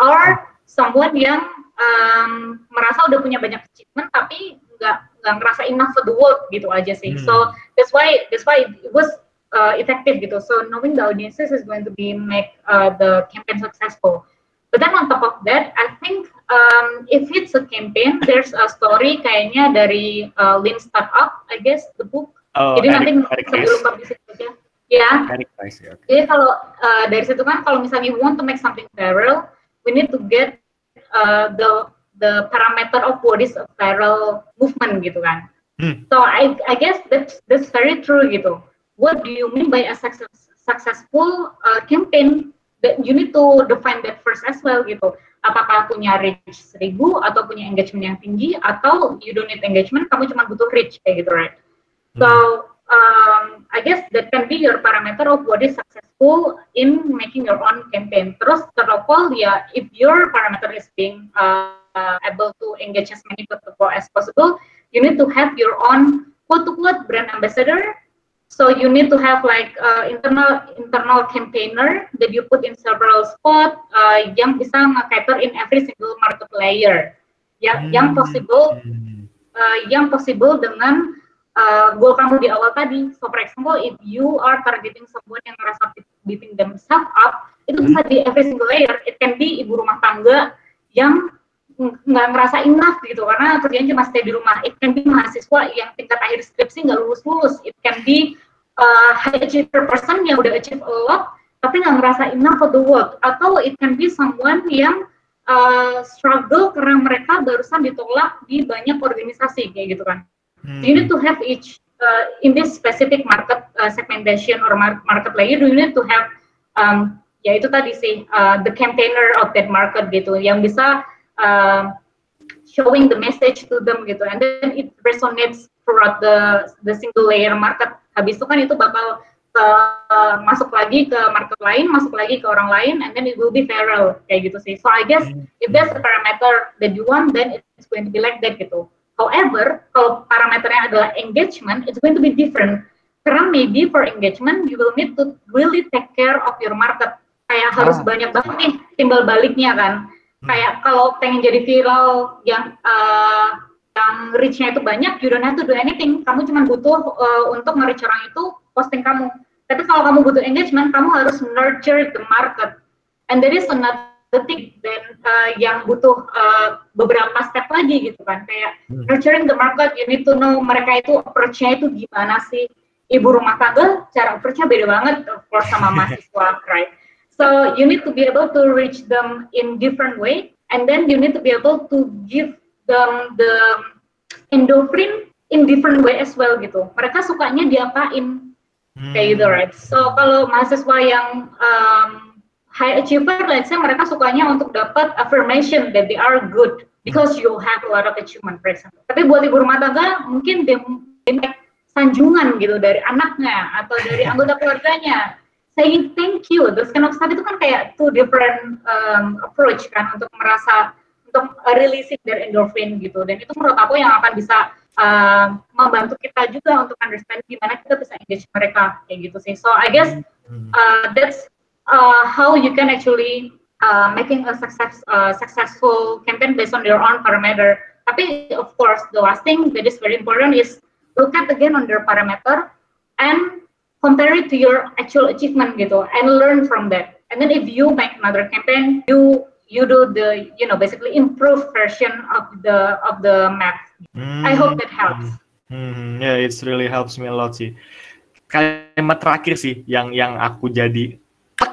or someone yang um, merasa udah punya banyak achievement tapi nggak nggak ngerasa enough for the world gitu aja sih Hmm. so that's why that's why it was uh, effective gitu so knowing the audiences is going to be make uh, the campaign successful But then on top of that, I think um, if it's a campaign, there's a story kayaknya dari uh, Lean Startup, I guess, the book. Oh, Jadi nanti sebelum publish aja. Ya, Rice, ya. oke. jadi kalau uh, dari situ kan kalau misalnya we want to make something viral, we need to get uh, the the parameter of what is a viral movement gitu kan. Hmm. So I I guess that's that's very true gitu. What do you mean by a success, successful uh, campaign? That you need to define that first as well gitu. Apakah punya reach seribu atau punya engagement yang tinggi atau you don't need engagement, kamu cuma butuh reach kayak gitu right? So um, I guess that can be your parameter of what is successful in making your own campaign. Terus all, ya if your parameter is being uh, able to engage as many people as possible, you need to have your own quote-unquote brand ambassador So you need to have like uh, internal internal campaigner that you put in several spot uh, yang bisa nge-cater in every single market layer. Yang yang Hmm. possible uh, yang possible dengan uh, goal kamu di awal tadi. So for example, if you are targeting someone yang ngerasa beating themselves up, itu bisa di every single layer. It can be ibu rumah tangga yang ng- nggak ngerasa enough gitu karena kerjanya cuma stay di rumah. It can be mahasiswa yang tingkat akhir skripsi nggak lulus-lulus. It can be uh, high achiever person yang udah achieve a lot tapi nggak ngerasa enough for the work. Atau it can be someone yang uh, struggle karena mereka barusan ditolak di banyak organisasi kayak gitu kan. Hmm. You need to have each uh, in this specific market uh, segmentation or mar- market layer. You need to have um, ya itu tadi sih uh, the campaigner of that market gitu yang bisa uh, showing the message to them gitu. And then it resonates throughout the the single layer market. Habis itu kan itu bakal ke masuk lagi ke market lain masuk lagi ke orang lain and then it will be viral kayak gitu sih. So I guess if that's the parameter that you want then it's going to be like that gitu. However kalau parameternya adalah engagement it's going to be different. Karena maybe for engagement you will need to really take care of your market. Kayak harus Ah. banyak banget nih timbal baliknya kan kayak kalau pengen jadi viral yang uh, yang reach-nya itu banyak, you don't have to do anything. Kamu cuma butuh uh, untuk nge-reach orang itu posting kamu. Tapi kalau kamu butuh engagement, kamu harus nurture the market. And there is another thing then uh, yang butuh uh, beberapa step lagi gitu kan. Kayak Hmm. nurturing the market, you need to know mereka itu approach-nya itu gimana sih. Ibu rumah tangga, cara approach-nya beda banget of course sama mahasiswa, right? So you need to be able to reach them in different way, and then you need to be able to give them the endorphin in different way as well gitu. Mereka sukanya diapain Hmm. kayak gitu, right? So kalau mahasiswa yang um, high achiever, let's say mereka sukanya untuk dapat affirmation that they are good because you have a lot of achievement, example. Tapi buat ibu rumah tangga mungkin dia sanjungan gitu dari anaknya atau dari anggota keluarganya saying thank you, kind of stuff itu kan kayak two different um, approach kan untuk merasa untuk uh, releasing their endorphin gitu. Dan itu menurut aku yang akan bisa uh, membantu kita juga untuk understand gimana kita bisa engage mereka kayak gitu sih. So I guess Hmm. uh, that's uh, how you can actually uh, making a success uh, successful campaign based on your own parameter. Tapi of course the last thing that is very important is look at again on their parameter and compare it to your actual achievement gitu and learn from that and then if you make another campaign you you do the you know basically improved version of the of the map I hope that helps Hmm, ya, it's really helps me a lot sih. Kalimat terakhir sih yang yang aku jadi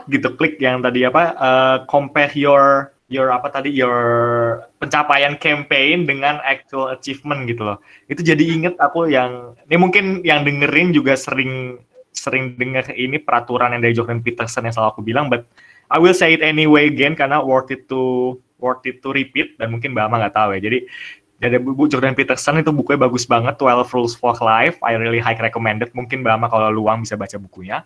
gitu klik yang tadi apa eh, compare your your apa tadi your pencapaian campaign dengan actual achievement gitu loh. Itu jadi inget aku yang ini mungkin yang dengerin juga sering sering dengar ini peraturan yang dari Jordan Peterson yang selalu aku bilang but I will say it anyway again karena worth it to worth it to repeat dan mungkin Mbak Ama nggak tahu ya. Jadi dari buku Jordan Peterson itu bukunya bagus banget 12 Rules for Life I really high recommended mungkin Mbak Ama kalau luang bisa baca bukunya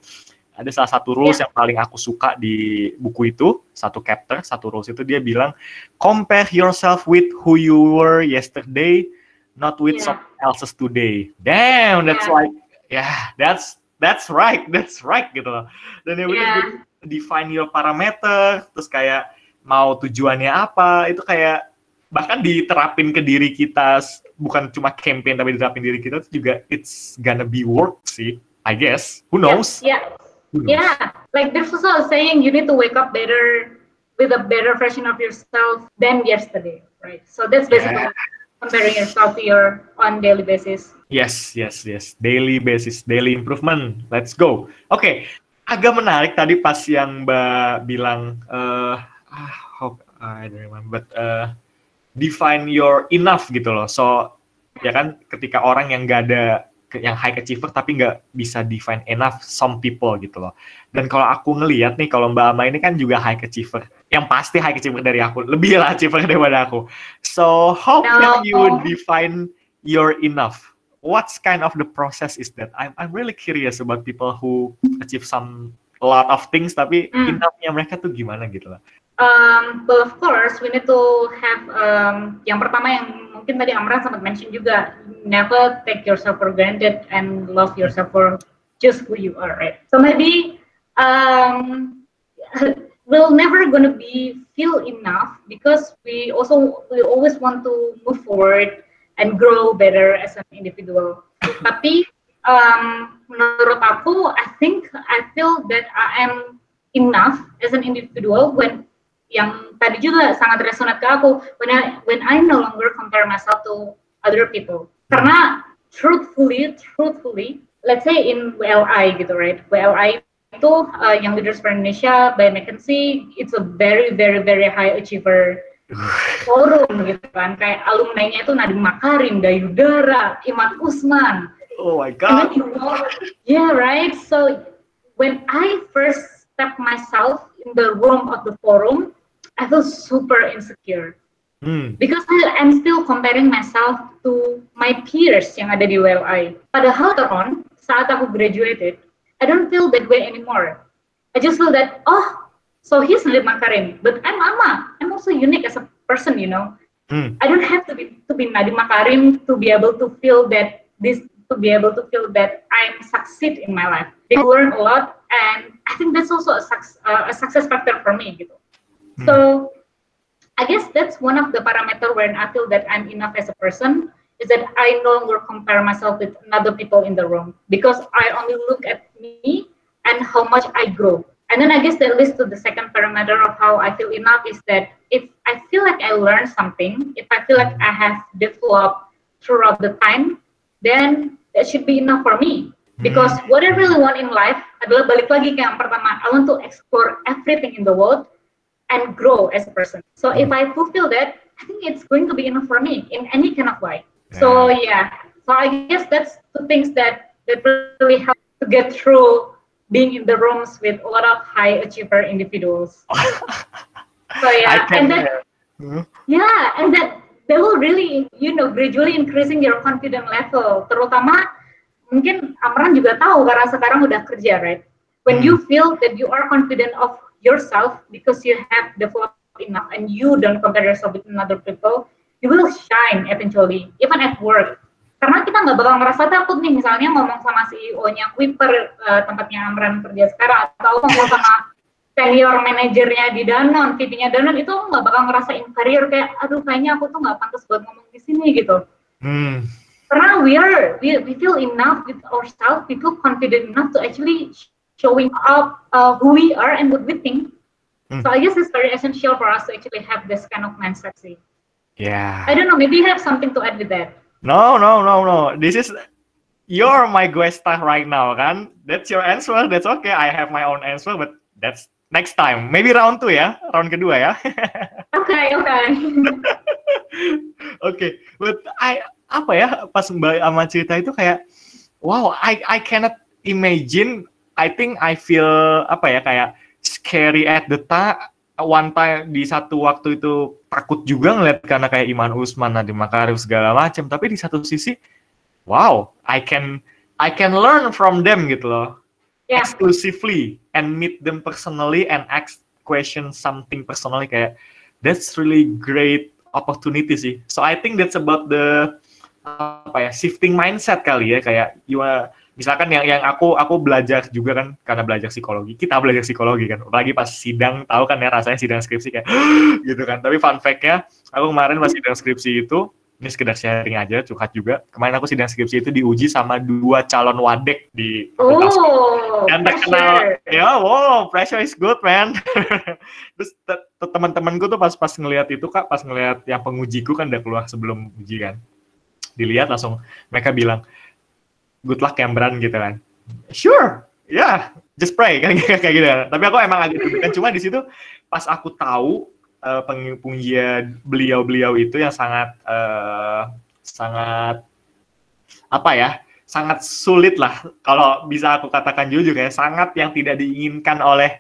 ada salah satu rules Ya. yang paling aku suka di buku itu satu chapter satu rules itu dia bilang compare yourself with who you were yesterday not with Yeah. someone else's today damn that's Yeah. like yeah that's that's right that's right gitu loh dan yang Yeah. jadi define your parameter terus kayak mau tujuannya apa itu kayak bahkan diterapin ke diri kita bukan cuma campaign tapi diterapin diri kita itu juga it's gonna be work sih I guess who knows yeah Who knows? Yeah, like there's also a saying you need to wake up better with a better version of yourself than yesterday, right? So that's basically comparing yourself to your on daily basis. Yes, yes, yes. Daily basis, daily improvement. Let's go. Oke, agak menarik tadi pas yang Mbak bilang, eh ah, hope I don't remember, but eh, define your enough gitu loh. So, ya kan, ketika orang yang gak ada yang high achiever tapi nggak bisa define enough some people gitu loh. Dan kalau aku ngelihat nih, kalau Mbak Ama ini kan juga high achiever. Yang pasti high achiever dari aku, lebih lah achiever daripada aku. So, how can you define your enough? What's kind of the process is that? I'm I'm really curious about people who achieve some a lot of things tapi Hmm. enough-nya mereka tuh gimana gitu loh. Um, well, of course, we need to have um, yang pertama yang mungkin tadi Amran sempat mention juga, never take yourself for granted and love yourself for just who you are, right? So maybe um, we'll never gonna be feel enough because we also we always want to move forward and grow better as an individual. Tapi um, menurut aku, I think I feel that I am enough as an individual when yang tadi juga sangat resonate ke aku when I when I no longer compare myself to other people. Karena truthfully, truthfully, let's say in WLI gitu, right? WLI itu uh, Leaders for Indonesia by McKinsey, it's a very very very high achiever forum gitu kan. Kayak alumni-nya itu Nadiem Makarim, Dayudara, Iman Usman. Oh my god. then you know, yeah, right. So when I first step myself in the room of the forum, I feel super insecure Hmm. because I, I'm still comparing myself to my peers yang ada di WLI. Padahal teron saat aku graduated, I don't feel that way anymore. I just feel that oh, so he's Nadiem Makarim, but I'm Ama. I'm also unique as a person, you know. Hmm. I don't have to be to be Nadiem Makarim to be able to feel that this to be able to feel that I'm succeed in my life. They learn a lot, and I think that's also a, suc- uh, a success factor for me. you Gitu. So I guess that's one of the parameter when I feel that I'm enough as a person is that I no longer compare myself with other people in the room because I only look at me and how much I grow. And then I guess that leads to the second parameter of how I feel enough is that if I feel like I learned something, if I feel like I have developed throughout the time, then that should be enough for me. Hmm. Because what I really want in life adalah balik lagi ke yang pertama, I want to explore everything in the world and grow as a person. So if I fulfill that, I think it's going to be enough for me in any kind of way. So yeah, so I guess that's the things that that really help to get through being in the rooms with a lot of high achiever individuals. so yeah, and then Hmm. yeah, and that they will really, you know, gradually increasing your confidence level. Terutama mungkin Amran juga tahu karena sekarang udah kerja, right? When you feel that you are confident of yourself because you have developed enough and you don't compare yourself with other people, you will shine eventually, even at work. Karena kita nggak bakal ngerasa takut nih, misalnya ngomong sama CEO-nya Kuiper, eh, tempatnya Amran kerja sekarang, atau ngomong sama senior manajernya di Danone, VP-nya Danone, itu nggak bakal ngerasa inferior kayak, aduh kayaknya aku tuh nggak pantas buat ngomong di sini gitu. Hmm. Karena we are, we, we feel enough with ourselves, we feel confident enough to actually showing up uh, who we are and what we think. Hmm. So I guess it's very essential for us to actually have this kind of mindset sih. Yeah. I don't know, maybe you have something to add with that. No, no, no, no. This is you're my guest right now, kan? That's your answer. That's okay. I have my own answer, but that's next time. Maybe round two ya, round kedua ya. Okay, okay. Oke, but I apa ya pas Mbak Ama cerita itu kayak wow, I I cannot imagine. I think I feel apa ya kayak scary at the time. One time di satu waktu itu takut juga ngeliat karena kayak Iman Usman, Nadiem Makarim segala macam. Tapi di satu sisi, wow, I can I can learn from them gitu loh yeah, exclusively and meet them personally and ask question something personally kayak that's really great opportunity sih. So I think that's about the apa ya shifting mindset kali ya kayak you are- misalkan yang yang aku aku belajar juga kan karena belajar psikologi. Kita belajar psikologi kan apalagi pas sidang tahu kan ya rasanya sidang skripsi kayak gitu kan. Tapi fun fact-nya aku kemarin pas sidang skripsi itu ini sekedar sharing aja curhat juga kemarin aku sidang skripsi itu diuji sama dua calon wadek di fakultas Oh, yang terkenal. pressure. ya wow pressure is good man. Terus te- te- teman-temanku tuh pas pas ngelihat itu kak pas ngelihat yang pengujiku kan udah keluar sebelum uji kan. Dilihat langsung mereka bilang good luck Cameron gitu kan sure ya yeah, just pray kan kayak gitu kan. tapi aku emang agak deg-degan cuma di situ pas aku tahu pengujian beliau-beliau itu yang sangat eh, sangat apa ya sangat sulit lah kalau bisa aku katakan jujur ya sangat yang tidak diinginkan oleh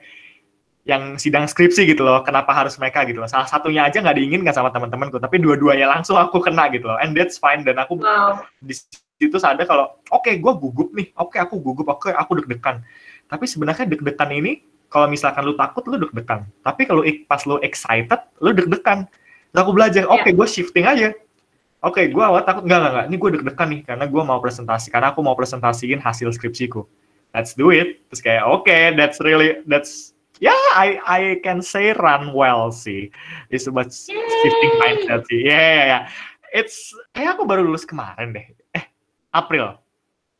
yang sidang skripsi gitu loh kenapa harus mereka gitu loh salah satunya aja nggak diinginkan sama teman-temanku tapi dua-duanya langsung aku kena gitu loh and that's fine dan aku Wow. di situ sadar kalau oke gue gugup nih oke aku gugup oke aku deg-degan tapi sebenarnya deg-degan ini kalau misalkan lu takut lu deg-degan tapi kalau pas lu excited lu deg-degan Terus aku belajar oke gue shifting aja oke gue awal takut enggak enggak enggak ini gue deg-degan nih karena gue mau presentasi karena aku mau presentasiin hasil skripsiku let's do it. Terus kayak oke, okay, that's really that's yeah, I I can say run well sih. It's about shifting mindset sih. Yeah, yeah, yeah. It's kayak aku baru lulus kemarin deh. April.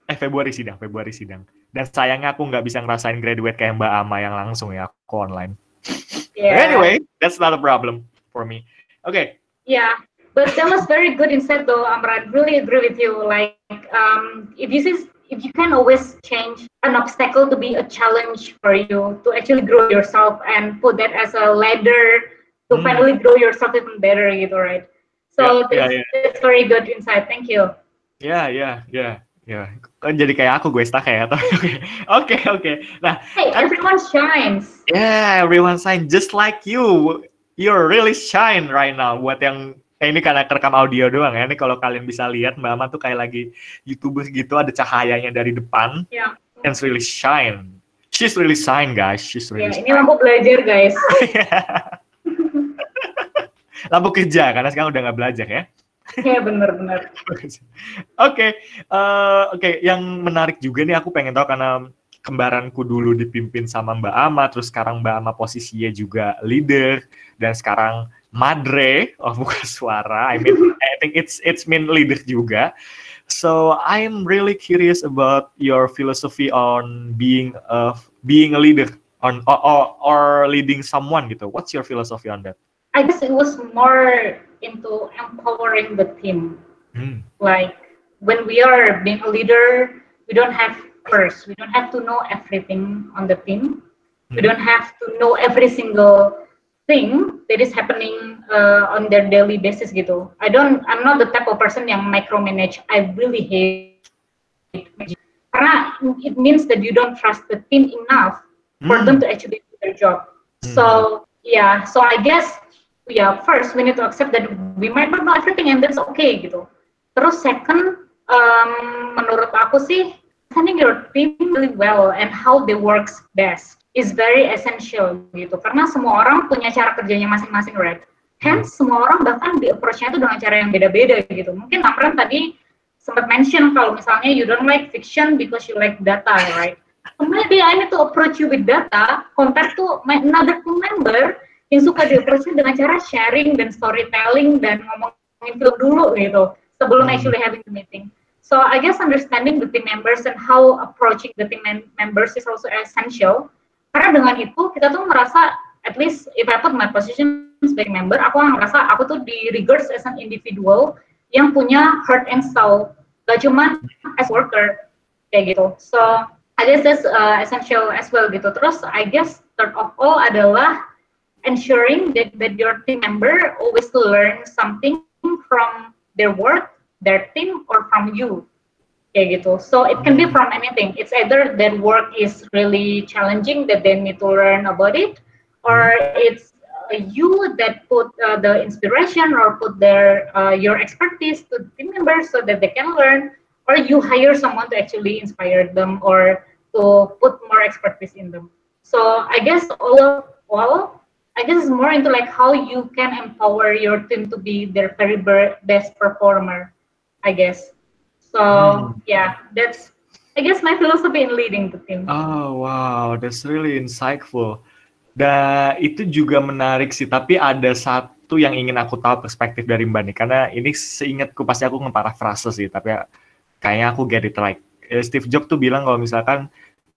Eh, Februari sidang, Februari sidang. Dan sayangnya aku nggak bisa ngerasain graduate kayak Mbak Ama yang langsung ya, aku online. Yeah. Anyway, that's not a problem for me. Okay. Yeah, but that was very good insight though, Amran. Really agree with you. Like, um, if this is if you can always change an obstacle to be a challenge for you to actually grow yourself and put that as a ladder to mm. finally grow yourself even better gitu right so yeah, that's, yeah, yeah. that's very good insight thank you yeah yeah yeah Ya, kan jadi kayak aku gue stuck ya. Oke, oke, oke. Nah, hey, everyone shines. Yeah, everyone shines just like you. You're really shine right now. Buat yang eh, ini karena kerekam audio doang ya. Ini kalau kalian bisa lihat Mbak Ama tuh kayak lagi YouTuber gitu ada cahayanya dari depan. Yeah. And really shine. She's really shine guys. She's really. Yeah, ini lampu belajar guys. lampu kerja karena sekarang udah nggak belajar ya. Iya benar-benar. Oke, eh, oke. Yang menarik juga nih aku pengen tahu karena kembaranku dulu dipimpin sama Mbak Ama, terus sekarang Mbak Ama posisinya juga leader dan sekarang madre oh bukan suara I mean I think it's it's mean leader juga so I'm really curious about your philosophy on being a being a leader on or, or, or leading someone gitu what's your philosophy on that I guess it was more into empowering the team hmm. like when we are being a leader we don't have first we don't have to know everything on the team we hmm. don't have to know every single thing that is happening uh, on their daily basis gitu. I don't, I'm not the type of person yang micromanage. I really hate karena it means that you don't trust the team enough for mm. them to actually do their job. Mm. So yeah, so I guess yeah, first we need to accept that we might not know everything and that's okay gitu. Terus second, um, menurut aku sih, understanding your team really well and how they works best is very essential gitu. Karena semua orang punya cara kerjanya masing-masing right? Hence semua orang bahkan di approach-nya itu dengan cara yang beda-beda gitu. Mungkin Amran tadi sempat mention kalau misalnya you don't like fiction because you like data right? So maybe I need to approach you with data compared to my another team member yang suka di approach dengan cara sharing dan storytelling dan ngomongin film dulu gitu sebelum hmm. actually having the meeting. So I guess understanding the team members and how approaching the team members is also essential. Karena dengan itu kita tuh merasa at least if I put my position sebagai member aku merasa aku tuh di regards as an individual yang punya heart and soul. Gak cuma as worker kayak gitu. So I guess that's uh, essential as well gitu. Terus I guess third of all adalah ensuring that, that your team member always learn something from their work their team or from you kayak gitu. So it can be from anything. It's either that work is really challenging that they need to learn about it, or it's uh, you that put uh, the inspiration or put their uh, your expertise to team members so that they can learn, or you hire someone to actually inspire them or to put more expertise in them. So I guess all of all. I guess it's more into like how you can empower your team to be their very best performer. I guess. So hmm. yeah, that's I guess my philosophy in leading the team. Oh wow, that's really insightful. Dan itu juga menarik sih, tapi ada satu yang ingin aku tahu perspektif dari Mbak nih, karena ini seingatku pasti aku ngeparafrase sih, tapi kayaknya aku get it right. Eh, Steve Jobs tuh bilang kalau misalkan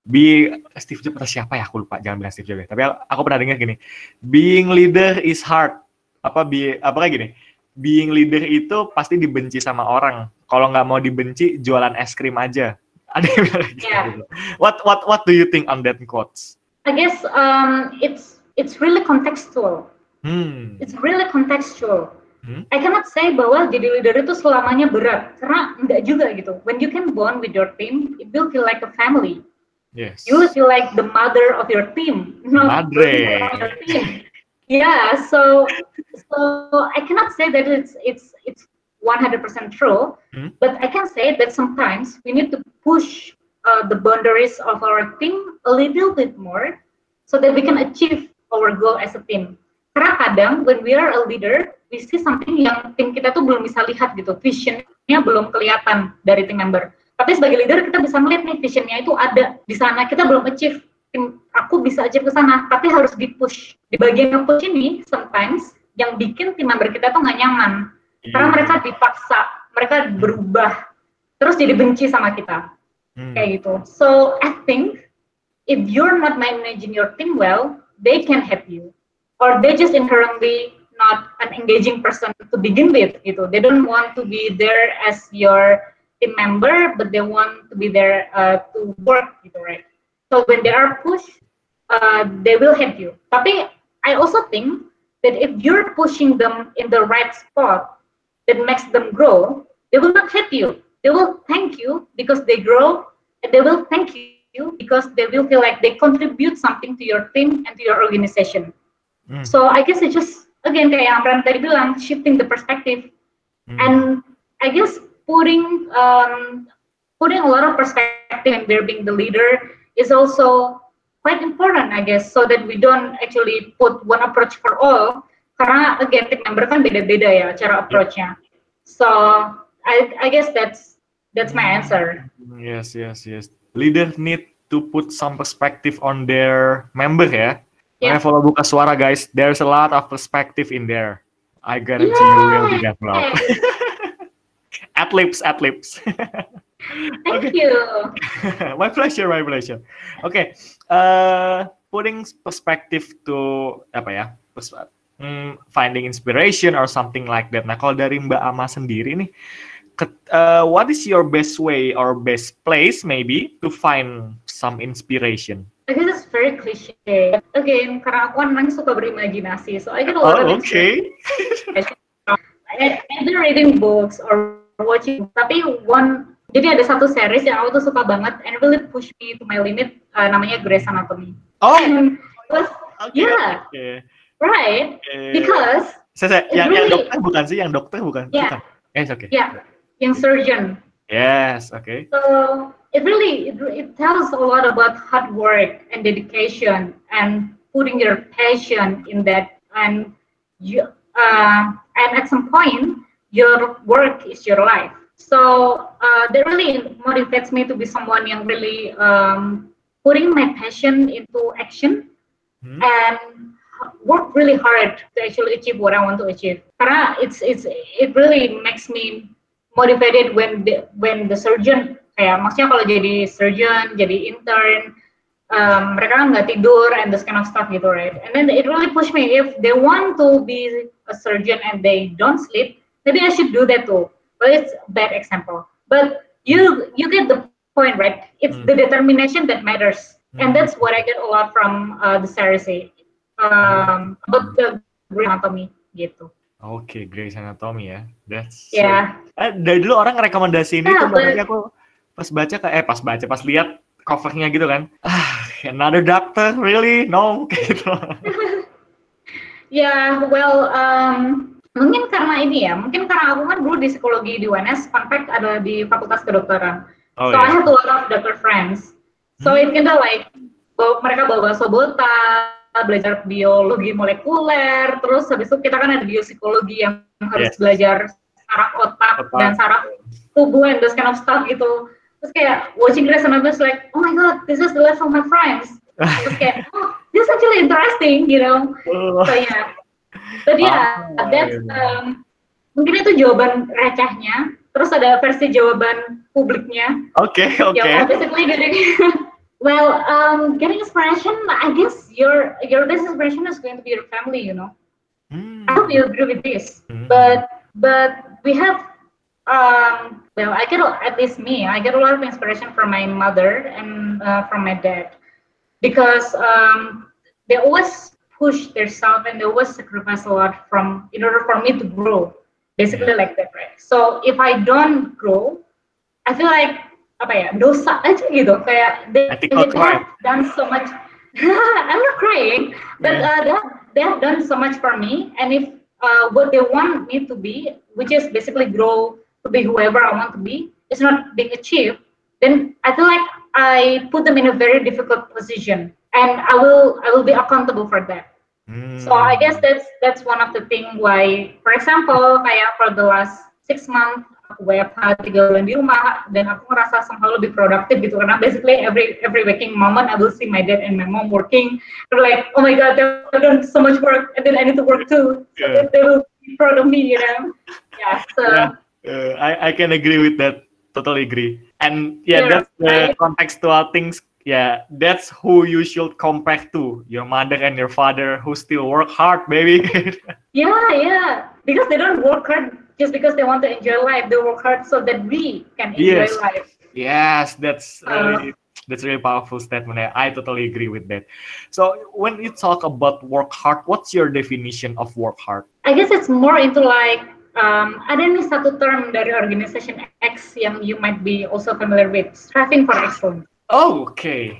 be Steve Jobs atau siapa ya aku lupa jangan bilang Steve Jobs ya. tapi aku pernah dengar gini being leader is hard apa be apa kayak gini being leader itu pasti dibenci sama orang. Kalau nggak mau dibenci, jualan es krim aja. Ada yang bilang gitu. Yeah. What what what do you think on that quotes? I guess um, it's it's really contextual. Hmm. It's really contextual. Hmm? I cannot say bahwa jadi leader itu selamanya berat karena enggak juga gitu. When you can bond with your team, it will feel like a family. Yes. You feel like the mother of your team. Madre. Your team. yeah so so i cannot say that it's it's it's 100% true mm-hmm. but i can say that sometimes we need to push uh, the boundaries of our team a little bit more so that we can achieve our goal as a team karena kadang when we are a leader we see something yang tim kita tuh belum bisa lihat gitu visionnya belum kelihatan dari tim member Tapi sebagai leader kita bisa melihat nih visionnya itu ada di sana. Kita belum achieve. Aku bisa achieve ke sana, tapi harus di push. Di bagian push ini, sometimes yang bikin tim member kita tuh nggak nyaman. Karena mereka dipaksa, mereka berubah, terus jadi benci sama kita Hmm. kayak gitu. So I think if you're not managing your team well, they can help you, or they just inherently not an engaging person to begin with. Gitu. They don't want to be there as your team member, but they want to be there uh, to work. Gitu, right? So when they are pushed, uh, they will help you. Tapi I also think that if you're pushing them in the right spot that makes them grow, they will not hate you. They will thank you because they grow, and they will thank you because they will feel like they contribute something to your team and to your organization. Hmm. So I guess it's just again kayak Amran tadi bilang, shifting the perspective Hmm. and I guess putting um, putting a lot of perspective and there being the leader is also quite important, I guess, so that we don't actually put one approach for all. Karena again, member kan beda-beda ya cara approach-nya. So I I guess that's that's my answer. Yes, yes, yes. Leader need to put some perspective on their member ya. Yeah. Makanya follow buka suara guys. There's a lot of perspective in there. I guarantee you will be developed. at lips, at lips. Thank you. my pleasure, my pleasure. Oke, eh, putting perspective to apa ya? hmm, finding inspiration or something like that. Nah, kalau dari Mbak Ama sendiri nih, eh, what is your best way or best place maybe to find some inspiration? I guess it's very cliche. Again, karena aku kan suka berimajinasi, so I get a lot of Oh, okay. I- either reading books or watching. Tapi one, jadi ada satu series yang aku tuh suka banget and really push me to my limit. uh, namanya Grey's Anatomy. Oh, And it was oke. Yeah. oke, right oke. because Saya, saya, yang, yang really- dokter bukan sih? Yang dokter bukan? Yeah. Bukan. Yes, oke. yeah, yang surgeon. Yes, oke. So it really it, it tells a lot about hard work and dedication and putting your passion in that and you uh, and at some point your work is your life. So uh, that really motivates me to be someone yang really um, putting my passion into action Hmm. and work really hard to actually achieve what I want to achieve. Karena it's it's it really makes me motivated when the when the surgeon kayak maksudnya kalau jadi surgeon jadi intern um, mereka kan nggak tidur and this kind of stuff gitu right and then it really push me if they want to be a surgeon and they don't sleep maybe I should do that too but it's a bad example but you you get the point right it's Mm. the determination that matters Mm. and that's what I get a lot from uh, the series um, about the anatomy gitu Oke, Grey's Anatomy ya. That's so- ya Eh, dari dulu orang rekomendasi ini Yeah, tuh makanya aku pas baca ke eh pas baca pas lihat covernya gitu kan. Ah, another doctor really? No gitu. Ya, well, um, mungkin karena ini ya, mungkin karena aku kan dulu di psikologi di UNS, fun fact ada di Fakultas Kedokteran. Oh so I ya. have a lot of doctor friends. So it kinda like, bawa- mereka bawa sobota, belajar biologi molekuler, terus habis itu kita kan ada biopsikologi yang harus Yes. belajar saraf otak Otak. dan saraf tubuh and those kind of stuff gitu. Terus kayak watching Grey's Anatomy is like, oh my god, this is the life of my friends. Terus kayak, oh, this is actually interesting, you know. Oh, So yeah, but yeah, Ah, that's iya. um, mungkin itu jawaban recehnya. Terus ada versi jawaban publiknya. Oke, oke. Ya, well, basically getting well, um, getting inspiration. I guess your your best inspiration is going to be your family. You know, Hmm. I hope you agree with this. Hmm. But but we have um, well, I get at least me. I get a lot of inspiration from my mother and uh, from my dad because um, they always push themselves and they always sacrifice a lot from in order for me to grow. Basically like that, right? So if I don't grow, I feel like apa ya dosa aja gitu kayak they, they have done so much. I'm not crying, but Yeah. uh, they, have, they have done so much for me, and if uh, what they want me to be, which is basically grow to be whoever I want to be, is not being achieved, then I feel like I put them in a very difficult position, and I will I will be accountable for that. Hmm. So I guess that's that's one of the thing why, for example, kayak for the last six months, aku WFH tiga bulan di rumah dan aku ngerasa somehow lebih produktif gitu karena basically every every waking moment I will see my dad and my mom working. They're like, oh my god, they've done so much work and then I need to work too. So Yeah. they will be proud of me, you know. Yeah. So Yeah. Uh, I I can agree with that. Totally agree. And yeah, Yeah, that's the right. contextual things. Yeah, that's who you should compare to. Your mother and your father who still work hard, baby. yeah, yeah, because they don't work hard just because they want to enjoy life. They work hard so that we can enjoy Yes. life. yes, that's Uh, really that's really powerful statement. I, I totally agree with that. So when you talk about work hard, what's your definition of work hard? I guess it's more into like um, ada nih satu term dari organization X yang you might be also familiar with, striving for excellence. Okay.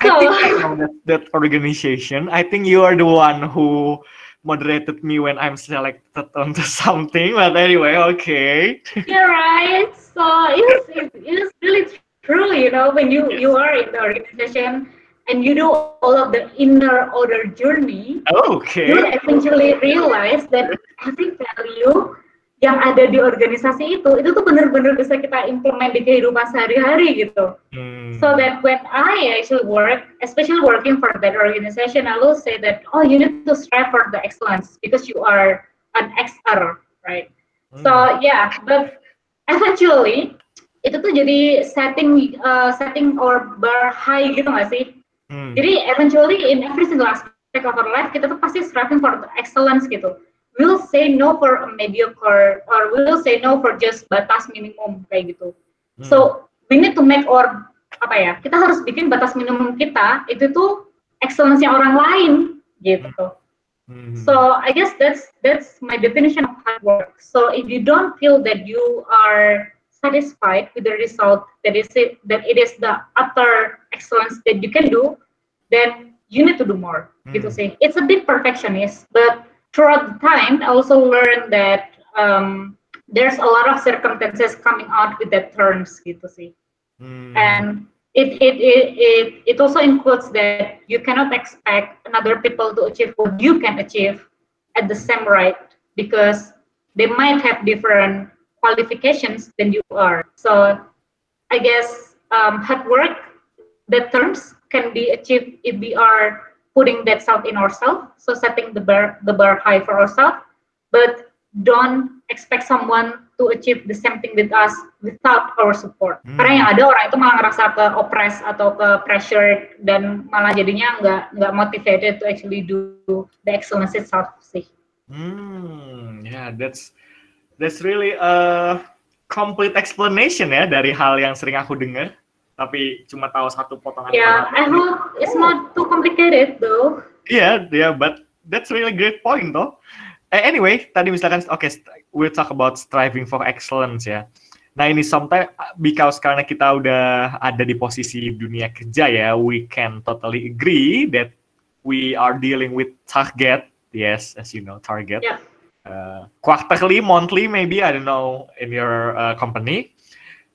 I think I know that, that organization. I think you are the one who moderated me when I'm selected onto something. But anyway, okay. Yeah, right. So it's, it's, it's really true, you know, when you you are in the organization and you do all of the inner order journey, Okay. you eventually realize that every value yang ada di organisasi itu itu tuh benar-benar bisa kita implement di kehidupan sehari-hari gitu. Hmm. So that when I actually work, especially working for that organization, I will say that oh, you need to strive for the excellence because you are an XR, right? Hmm. So yeah, but eventually itu tuh jadi setting uh, setting or bar high gitu nggak sih? Hmm. Jadi eventually in every single aspect of our life kita tuh pasti striving for the excellence gitu. We'll say no for a mediocre or we'll say no for just batas minimum kayak gitu. Hmm. So we need to make or apa ya? Kita harus bikin batas minimum kita itu tuh excellence orang lain gitu. Hmm. So I guess that's that's my definition of hard work. So if you don't feel that you are satisfied with the result that is it that it is the utter excellence that you can do, then you need to do more. Gitu Hmm. sih. It's a bit perfectionist, but throughout the time I also learned that um, there's a lot of circumstances coming out with that terms gitu sih Hmm. and it it, it it it also includes that you cannot expect another people to achieve what you can achieve at the same rate because they might have different qualifications than you are so i guess um, hard work that terms can be achieved if we are putting that self in ourselves so setting the bar the bar high for ourselves but don't expect someone to achieve the same thing with us without our support. Hmm. Karena yang ada orang itu malah ngerasa ke oppress atau ke pressure dan malah jadinya nggak nggak motivated to actually do the excellence itself sih. Hmm, yeah, that's that's really a complete explanation ya dari hal yang sering aku dengar, tapi cuma tahu satu potongan. Yeah, I hope it's not too complicated though. Yeah, yeah, but that's really great point though. Eh, anyway, tadi misalkan oke st- we'll talk about striving for excellence ya. Nah ini sometimes because karena kita udah ada di posisi dunia kerja ya, we can totally agree that we are dealing with target. Yes, as you know, target. Yeah. Uh, quarterly, monthly, maybe I don't know in your uh, company.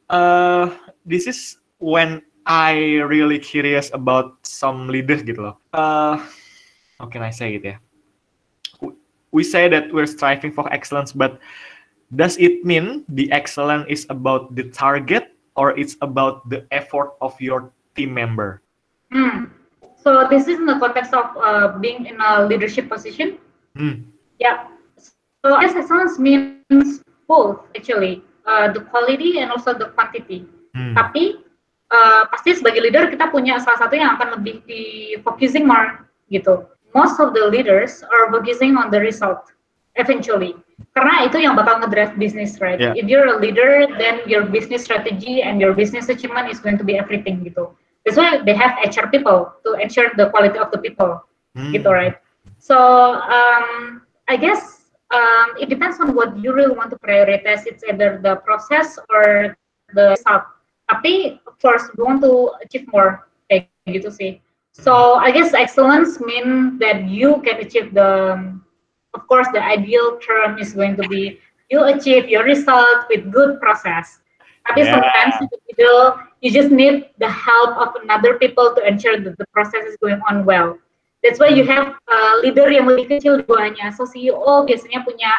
Uh, this is when I really curious about some leaders gitu loh. Uh, how can I say it ya? W- We say that we're striving for excellence, but does it mean the excellence is about the target or it's about the effort of your team member? Hmm. So this is in the context of uh, being in a leadership position. Hmm. Yeah. So I excellence means both actually, uh, the quality and also the quantity. Hmm. Tapi uh, pasti sebagai leader kita punya salah satu yang akan lebih di focusing more gitu. Most of the leaders are focusing on the result eventually. Karena itu yang bakal ngedrive business, right? Yeah. If you're a leader, then your business strategy and your business achievement is going to be everything gitu. That's why they have HR people to ensure the quality of the people Hmm. gitu right so um, I guess um, it depends on what you really want to prioritize it's either the process or the result tapi of course we want to achieve more kayak gitu sih so I guess excellence mean that you can achieve the of course the ideal term is going to be you achieve your result with good process tapi Yeah. sometimes in the middle you just need the help of another people to ensure that the process is going on well That's why you have uh, leader yang lebih kecil duanya. So CEO biasanya punya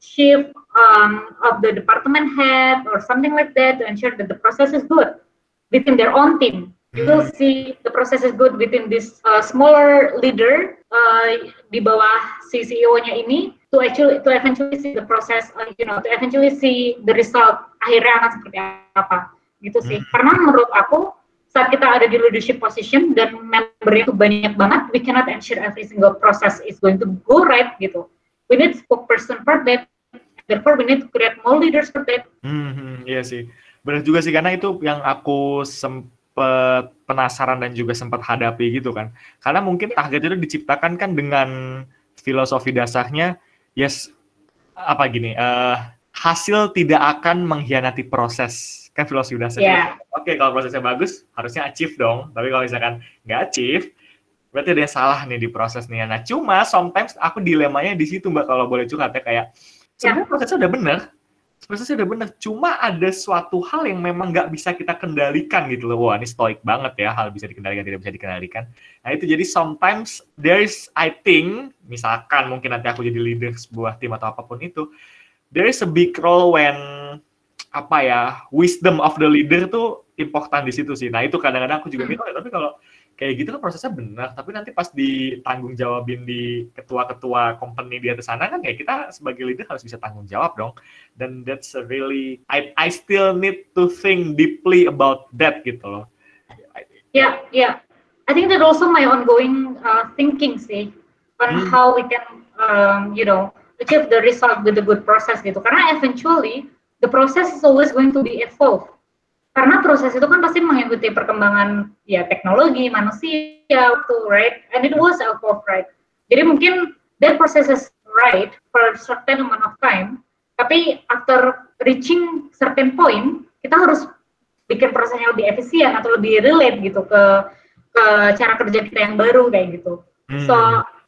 chief um, of the department head or something like that to ensure that the process is good within their own team. You will Hmm. see the process is good within this uh, smaller leader uh, di bawah si CEO-nya ini to actually to eventually see the process, uh, you know, to eventually see the result akhirnya akan seperti apa gitu sih. Hmm. Karena menurut aku saat kita ada di leadership position dan membernya itu banyak banget, we cannot ensure every single process is going to go right gitu. We need spokesperson for that. Therefore, we need to create more leaders for that. Hmm, iya sih. Benar juga sih karena itu yang aku sempet penasaran dan juga sempat hadapi gitu kan. Karena mungkin target itu diciptakan kan dengan filosofi dasarnya yes apa gini eh hasil tidak akan mengkhianati proses kan filosofi dasarnya. Ya, Oke kalau prosesnya bagus harusnya achieve dong. Tapi kalau misalkan nggak achieve berarti ada yang salah nih di proses nih. Nah cuma sometimes aku dilemanya di situ mbak kalau boleh curhat ya kayak sebenarnya prosesnya udah bener, prosesnya udah bener. Cuma ada suatu hal yang memang nggak bisa kita kendalikan gitu loh. Wah ini stoik banget ya hal bisa dikendalikan tidak bisa dikendalikan. Nah itu jadi sometimes there's I think misalkan mungkin nanti aku jadi leader sebuah tim atau apa pun itu, there is a big role when apa ya wisdom of the leader tuh important di situ sih. Nah itu kadang-kadang aku juga Hmm. mikir, "Oh, tapi kalau kayak gitu kan prosesnya benar, tapi nanti pas ditanggung jawabin di ketua-ketua company di atas sana kan ya kita sebagai leader harus bisa tanggung jawab dong. Dan that's a really I I still need to think deeply about that gitu loh. yeah, yeah. I think that also my ongoing uh, thinking sih on Hmm. how we can, um, you know, achieve the result with the good process gitu. Karena eventually the process is always going to be evolve. Karena proses itu kan pasti mengikuti perkembangan ya teknologi manusia waktu right, and it was evolve right. Jadi mungkin that process is right for a certain amount of time, tapi after reaching certain point kita harus bikin prosesnya lebih efisien atau lebih relate gitu ke ke cara kerja kita yang baru kayak gitu. Hmm. So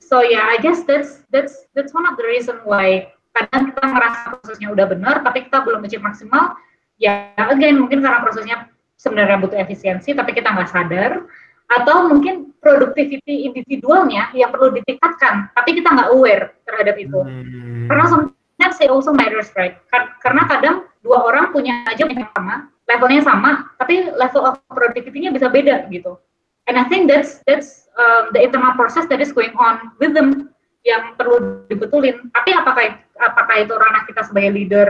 so yeah, I guess that's that's that's one of the reason why kadang kita merasa prosesnya udah benar tapi kita belum achieve maksimal. Ya again mungkin karena prosesnya sebenarnya butuh efisiensi tapi kita nggak sadar atau mungkin productivity individualnya yang perlu ditingkatkan tapi kita nggak aware terhadap itu. Hmm. Karena sometimes it also matters, right? Kar- Karena kadang dua orang punya aja yang sama, levelnya sama, tapi level of productivity-nya bisa beda gitu. And I think that's that's um, the internal process that is going on with them yang perlu dibetulin. Tapi apakah apakah itu ranah kita sebagai leader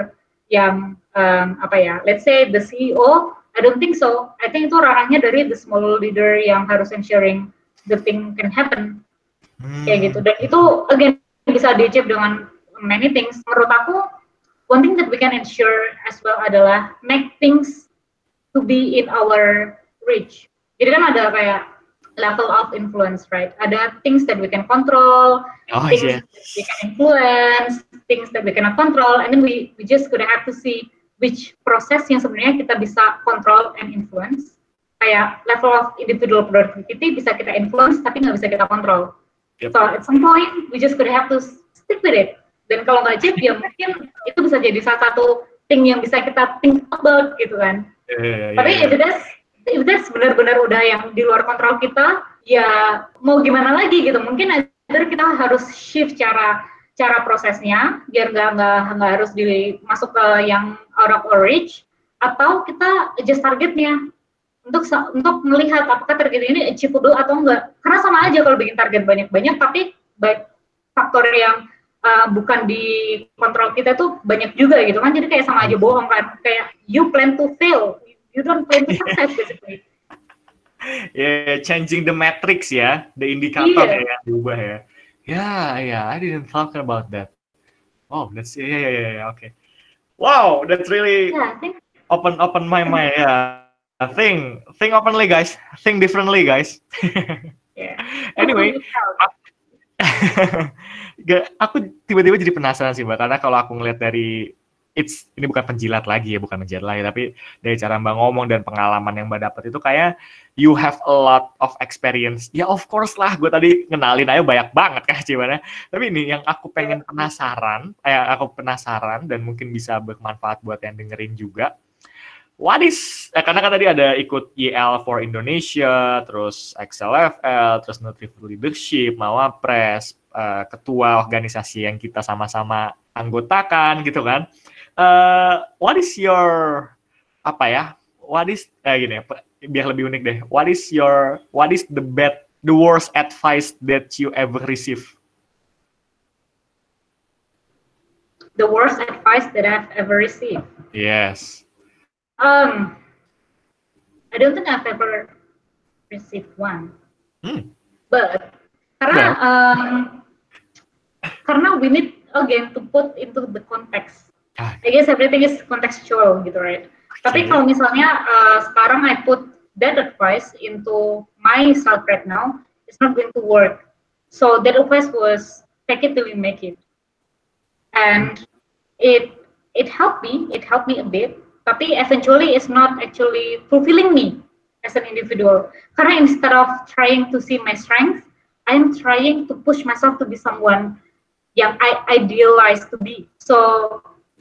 yang um, apa ya? Let's say the CEO, I don't think so. I think itu ranahnya dari the small leader yang harus ensuring the thing can happen Hmm. kayak gitu dan itu again bisa di achieve dengan many things menurut aku one thing that we can ensure as well adalah make things to be in our reach jadi kan ada kayak level of influence right ada things that we can control Oh things iya. that we can influence things that we cannot control and then we we just gonna have to see which process yang sebenarnya kita bisa control and influence kayak level of individual productivity bisa kita influence tapi nggak bisa kita kontrol Yep. So at some point we just gonna have to stick with it. Dan kalau nggak chip ya mungkin itu bisa jadi salah satu thing yang bisa kita think about gitu kan. Iya, iya, Tapi iya. if that's if that's benar-benar udah yang di luar kontrol kita, ya mau gimana lagi gitu. Mungkin either kita harus shift cara cara prosesnya biar nggak nggak nggak harus di masuk ke yang out of our reach atau kita adjust targetnya untuk untuk melihat apakah target ini achievable atau enggak. Karena sama aja kalau bikin target banyak-banyak, tapi baik faktor yang uh, bukan di kontrol kita tuh banyak juga gitu kan. Jadi kayak sama aja bohong kan. Kayak you plan to fail, you don't plan to success basically. Yeah, changing the matrix ya, the indikator Iya. ya diubah ya. Ya, ya, I didn't talk about that. Oh, that's yeah, yeah, yeah, yeah, okay. Wow, that's really Yeah, think open open my mind ya. Think, think openly guys, think differently guys. yeah. Anyway, Gak, aku tiba-tiba jadi penasaran sih mbak, karena kalau aku ngeliat dari it's ini bukan penjilat lagi ya, bukan menjilat lagi, tapi dari cara mbak ngomong dan pengalaman yang mbak dapat itu kayak you have a lot of experience. Ya of course lah, gue tadi ngenalin aja banyak banget kan gimana. Tapi ini yang aku pengen penasaran, eh, aku penasaran dan mungkin bisa bermanfaat buat yang dengerin juga. What is, eh, karena kan tadi ada ikut YL for Indonesia, terus XLFL, terus Nutrifood Leadership, Mawapres, uh, ketua organisasi yang kita sama-sama anggotakan gitu kan. Uh, what is your apa ya? What is eh, gini biar lebih unik deh. What is your what is the bad the worst advice that you ever receive? The worst advice that I've ever received. Yes. Um, I don't think I've ever received one. Hmm. But karena Yeah. um, karena we need again to put into the context. Ah. I guess everything is contextual gitu, right? Tapi Okay. kalau misalnya uh, sekarang I put that advice into myself right now, it's not going to work. So that advice was take it till you make it, and it it helped me. It helped me a bit. Tapi eventually it's not actually fulfilling me as an individual. Karena instead of trying to see my strength, I'm trying to push myself to be someone yang I idealize to be. So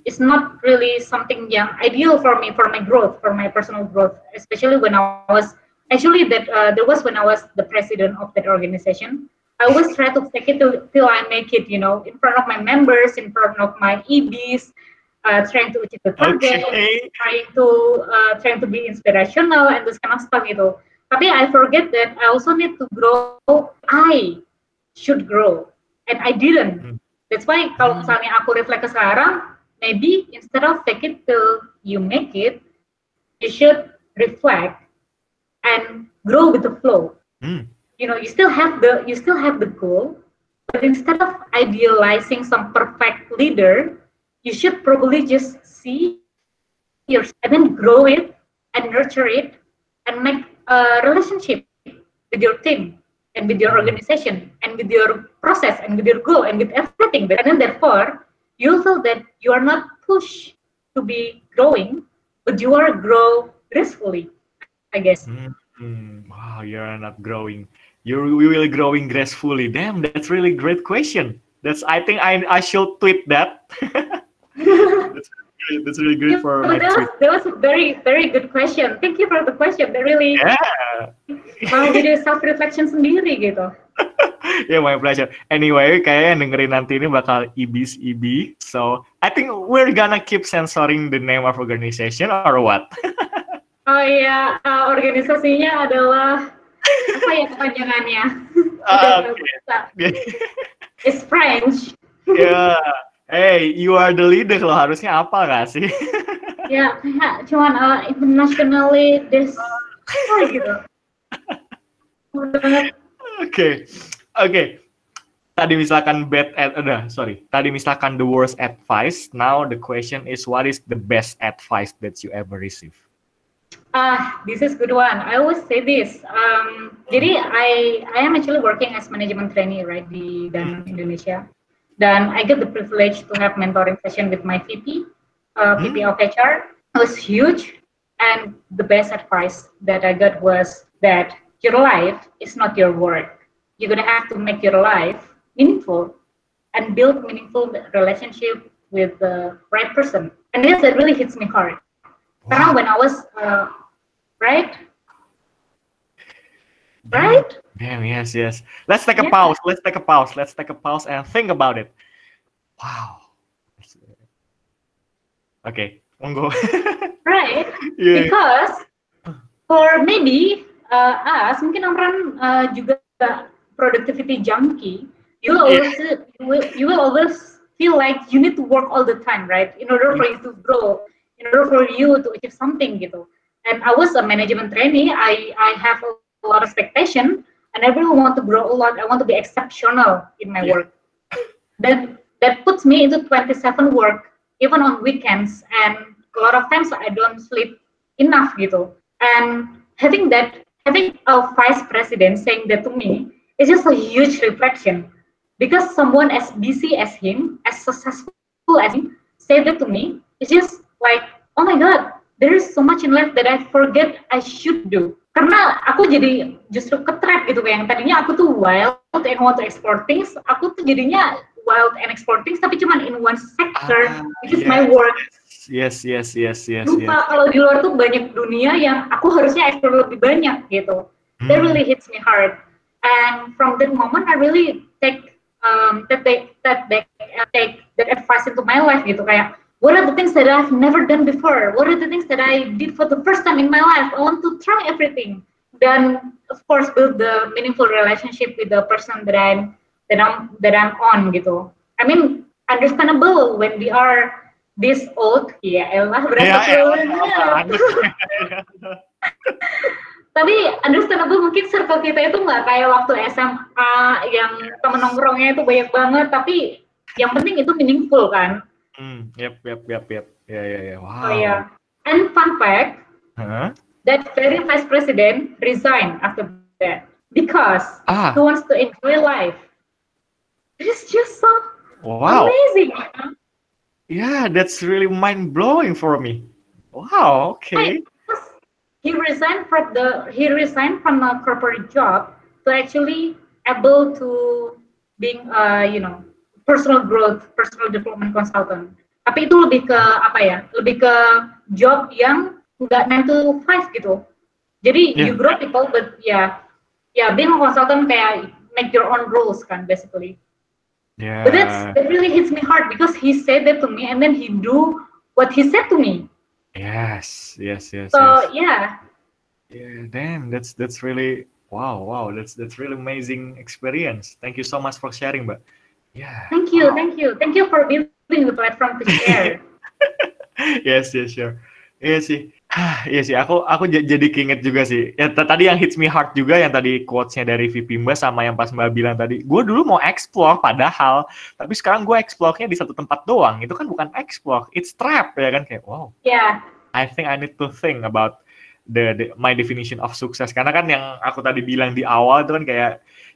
it's not really something yang ideal for me for my growth, for my personal growth, especially when I was actually that uh, there was when I was the president of that organization. I always try to take it till, till I make it, you know, in front of my members, in front of my EBs, uh, trying to achieve the target, Okay. trying to uh, trying to be inspirational and this kind of stuff gitu. Tapi I forget that I also need to grow. I should grow, and I didn't. Hmm. That's why kalau Hmm. misalnya aku reflect ke sekarang, maybe instead of take it till you make it, you should reflect and grow with the flow. Hmm. You know, you still have the you still have the goal, but instead of idealizing some perfect leader, you should probably just see your and then grow it and nurture it and make a relationship with your team and with your organization and with your process and with your goal and with everything. And then therefore, you'll feel that you are not pushed to be growing, but you are grow gracefully, I guess. Hmm. Wow, you're not growing. You're really growing gracefully. Damn, that's really great question. That's I think I I should tweet that. that's, really, that's really good Yeah, for my that tweet. was, that was a very very good question. Thank you for the question. That really Yeah. malah jadi self reflection sendiri gitu. yeah, my pleasure. Anyway, kayaknya yang dengerin nanti ini bakal ibis ibi. So, I think we're gonna keep censoring the name of organization or what? Oh iya, uh, organisasinya adalah apa ya kepanjangannya? Ah, nggak bisa. It's French. yeah. Hey, you are the leader loh. Harusnya apa gak sih? Ya, kayak cuman uh, internationally this apa gitu. Oke, oke. Tadi misalkan bad ad, udah sorry. Tadi misalkan the worst advice. Now the question is, what is the best advice that you ever receive? Ah, this is good one. I always say this. Um, jadi I I am actually working as management trainee right di Danone Indonesia. Dan I get the privilege to have mentoring session with my VP, uh, VP of HR. It was huge, and the best advice that I got was that your life is not your work. You're gonna have to make your life meaningful and build meaningful relationship with the right person. And this that really hits me hard. Karena when I was uh, right, right, Damn, yes, yes. Let's take a Yeah. pause. Let's take a pause. Let's take a pause and think about it. Wow. Okay, go right, yeah. because for maybe uh, us mungkin orang uh, juga productivity junkie, you will Yeah. always you will, you will always feel like you need to work all the time, right? In order for you to grow, in order for you to achieve something gitu. And I was a management trainee. I I have a lot of expectation, and I really want to grow a lot. I want to be exceptional in my Yeah. work. That that puts me into 27 work even on weekends, and a lot of times I don't sleep enough gitu. And having that, having a vice president saying that to me is just a huge reflection because someone as busy as him, as successful as him, said that to me, it's just like, oh my god, there is so much in life that I forget I should do. Karena aku jadi justru ketrap gitu yang tadinya aku tuh wild and want to explore things, aku tuh jadinya wild and explore things tapi cuman in one sector, Ah, which is my yes. work. Yes, yes, yes, yes, Lupa yes. kalau di luar tuh banyak dunia yang aku harusnya explore lebih banyak gitu. That Hmm. really hits me hard. And from that moment, I really take um, that they that they uh, take that advice into my life gitu kayak what are the things that I've never done before? What are the things that I did for the first time in my life? I want to try everything. Then of course build the meaningful relationship with the person that I'm that I'm that I'm on gitu. I mean understandable when we are this old, ya elah berapa Ya, tahun. Tapi understandable mungkin circle kita itu nggak kayak waktu SMA yang temen nongkrongnya itu banyak banget, tapi yang penting itu meaningful kan. Hmm, yep, yep, yep, yep. Ya, ya, ya. Wow. Oh ya. And fun fact, Hah? that very vice president resigned after that because Ah, he wants to enjoy life. It's just so wow. amazing. you know? Yeah, that's really mind blowing for me. Wow. Okay. He resigned from the he resigned from a corporate job to actually able to being uh, you know personal growth, personal development consultant. Tapi itu lebih ke apa ya? Lebih ke job yang nggak 9 to 5 gitu. Jadi Yeah. you grow people, but ya, ya being a consultant kayak make your own rules kan basically. Yeah. But that's that really hits me hard because he said that to me and then he do what he said to me. Yes, yes, yes, So yes. yeah, Yeah, damn, that's that's really wow, wow, that's that's really amazing experience. Thank you so much for sharing, Mbak. Yeah. thank you, wow. thank you, thank you for building the platform to share. yes, yes, sure. Iya sih. Iya sih, aku aku jadi keinget juga sih. Ya tadi yang hits me hard juga yang tadi quotes-nya dari VP Mbak sama yang pas Mbak bilang tadi. Gue dulu mau explore padahal, tapi sekarang gue explore-nya di satu tempat doang. Itu kan bukan explore, it's trap ya kan kayak wow. yeah, I think I need to think about the, the my definition of success karena kan yang aku tadi bilang di awal itu kan kayak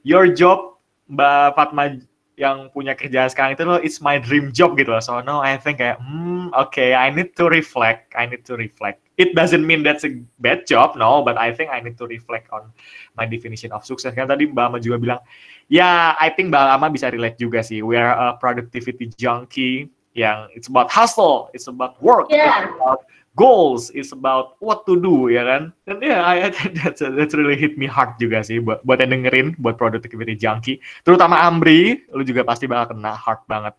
your job Mbak Fatma yang punya kerjaan sekarang itu loh it's my dream job gitu loh. So no I think kayak hmm okay I need to reflect I need to reflect. It doesn't mean that's a bad job no but I think I need to reflect on my definition of success kan tadi Mbak Ama juga bilang ya I think Mbak Ama bisa relate juga sih. We are a productivity junkie yang it's about hustle it's about work. Yeah. it's about goals is about what to do ya kan? Dan ya think that's that's really hit me hard juga sih buat buat yang dengerin buat productivity junkie. Terutama Amri lu juga pasti bakal kena hard banget.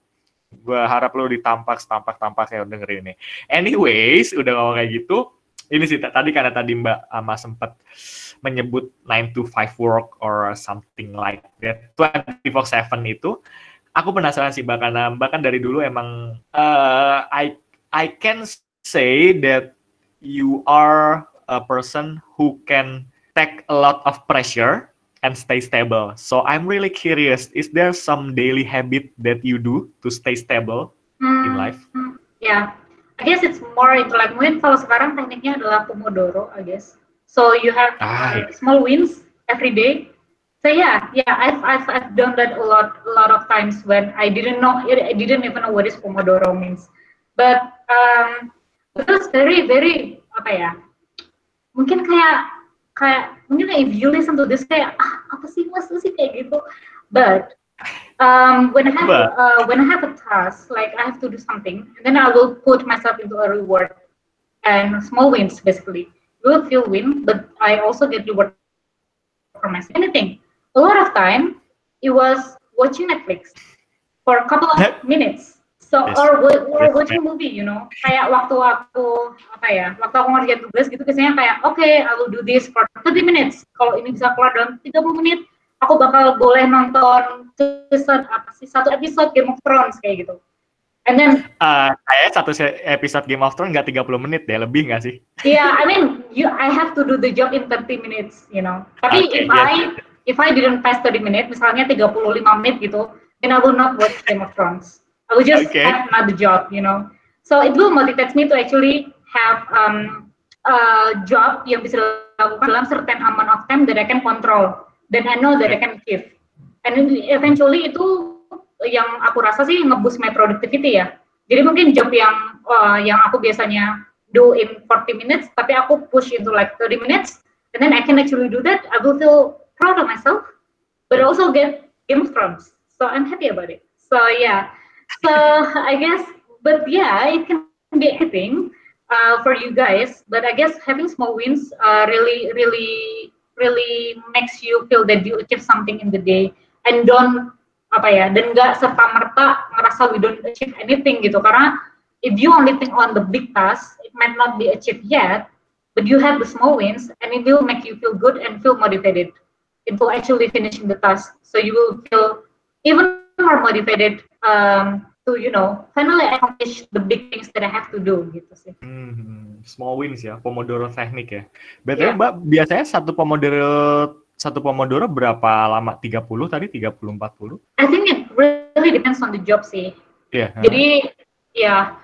Gue harap lu ditampak tampak tampak kayak dengerin ini. Anyways udah ngomong kayak gitu ini sih tadi karena tadi Mbak Ama sempat menyebut 9 to 5 work or something like that 24/7 itu aku penasaran sih Mbak karena Mbak kan dari dulu emang eh, I I can say that you are a person who can take a lot of pressure and stay stable. So I'm really curious, is there some daily habit that you do to stay stable in Hmm, life? hmm, yeah, I guess it's more into like mungkin kalau sekarang tekniknya adalah pomodoro, I guess. So you have Ah, uh, small wins every day. So yeah, yeah, I've, I've I've done that a lot a lot of times when I didn't know I didn't even know what is pomodoro means. But um, it was very very apa ya? Mungkin kayak kayak mungkin if you listen to this kayak ah apa sih mas sih kayak gitu. But um, when I have uh, when I have a task like I have to do something, and then I will put myself into a reward and small wins basically. You will feel win, but I also get reward for myself. Anything. A lot of time, it was watching Netflix for a couple of minutes. So Yes. or, Yes, watching movie, you know. Kayak waktu aku apa ya, waktu aku ngerjain tugas gitu biasanya kayak oke, I will do this for 30 minutes. Kalau ini bisa keluar dalam 30 menit, aku bakal boleh nonton season apa sih satu episode Game of Thrones kayak gitu. And then Uh, kayak satu episode Game of Thrones nggak 30 menit deh, lebih nggak sih? yeah, I mean, you I have to do the job in 30 minutes, you know. Tapi Okay, if yes, I if I didn't pass 30 minutes, misalnya 35 menit gitu, then I will not watch Game of Thrones. I will just Okay. have another job, you know. So it will motivate me to actually have um, a job yang bisa dilakukan dalam certain amount of time that I can control, then I know that I can achieve. And eventually itu yang aku rasa sih nge-boost my productivity ya. Jadi mungkin job yang uh, yang aku biasanya do in 40 minutes, tapi aku push into like 30 minutes, and then I can actually do that. I will feel proud of myself, but also get Game of Thrones. So I'm happy about it. So yeah, so I guess, but yeah, it can be anything uh, for you guys. But I guess having small wins uh, really, really, really makes you feel that you achieve something in the day, and don't apa ya dan nggak serta merta ngerasa we don't achieve anything gitu. Karena if you only think on the big task it might not be achieved yet but you have the small wins and it will make you feel good and feel motivated into actually finishing the task. So you will feel even more motivated um, to you know finally accomplish the big things that I have to do gitu sih Hmm, small wins ya, Pomodoro teknik ya. BTW Iya. Mbak, biasanya satu Pomodoro satu Pomodoro berapa lama? 30 tadi 30 40? I think it really depends on the job sih Iya. Jadi ya,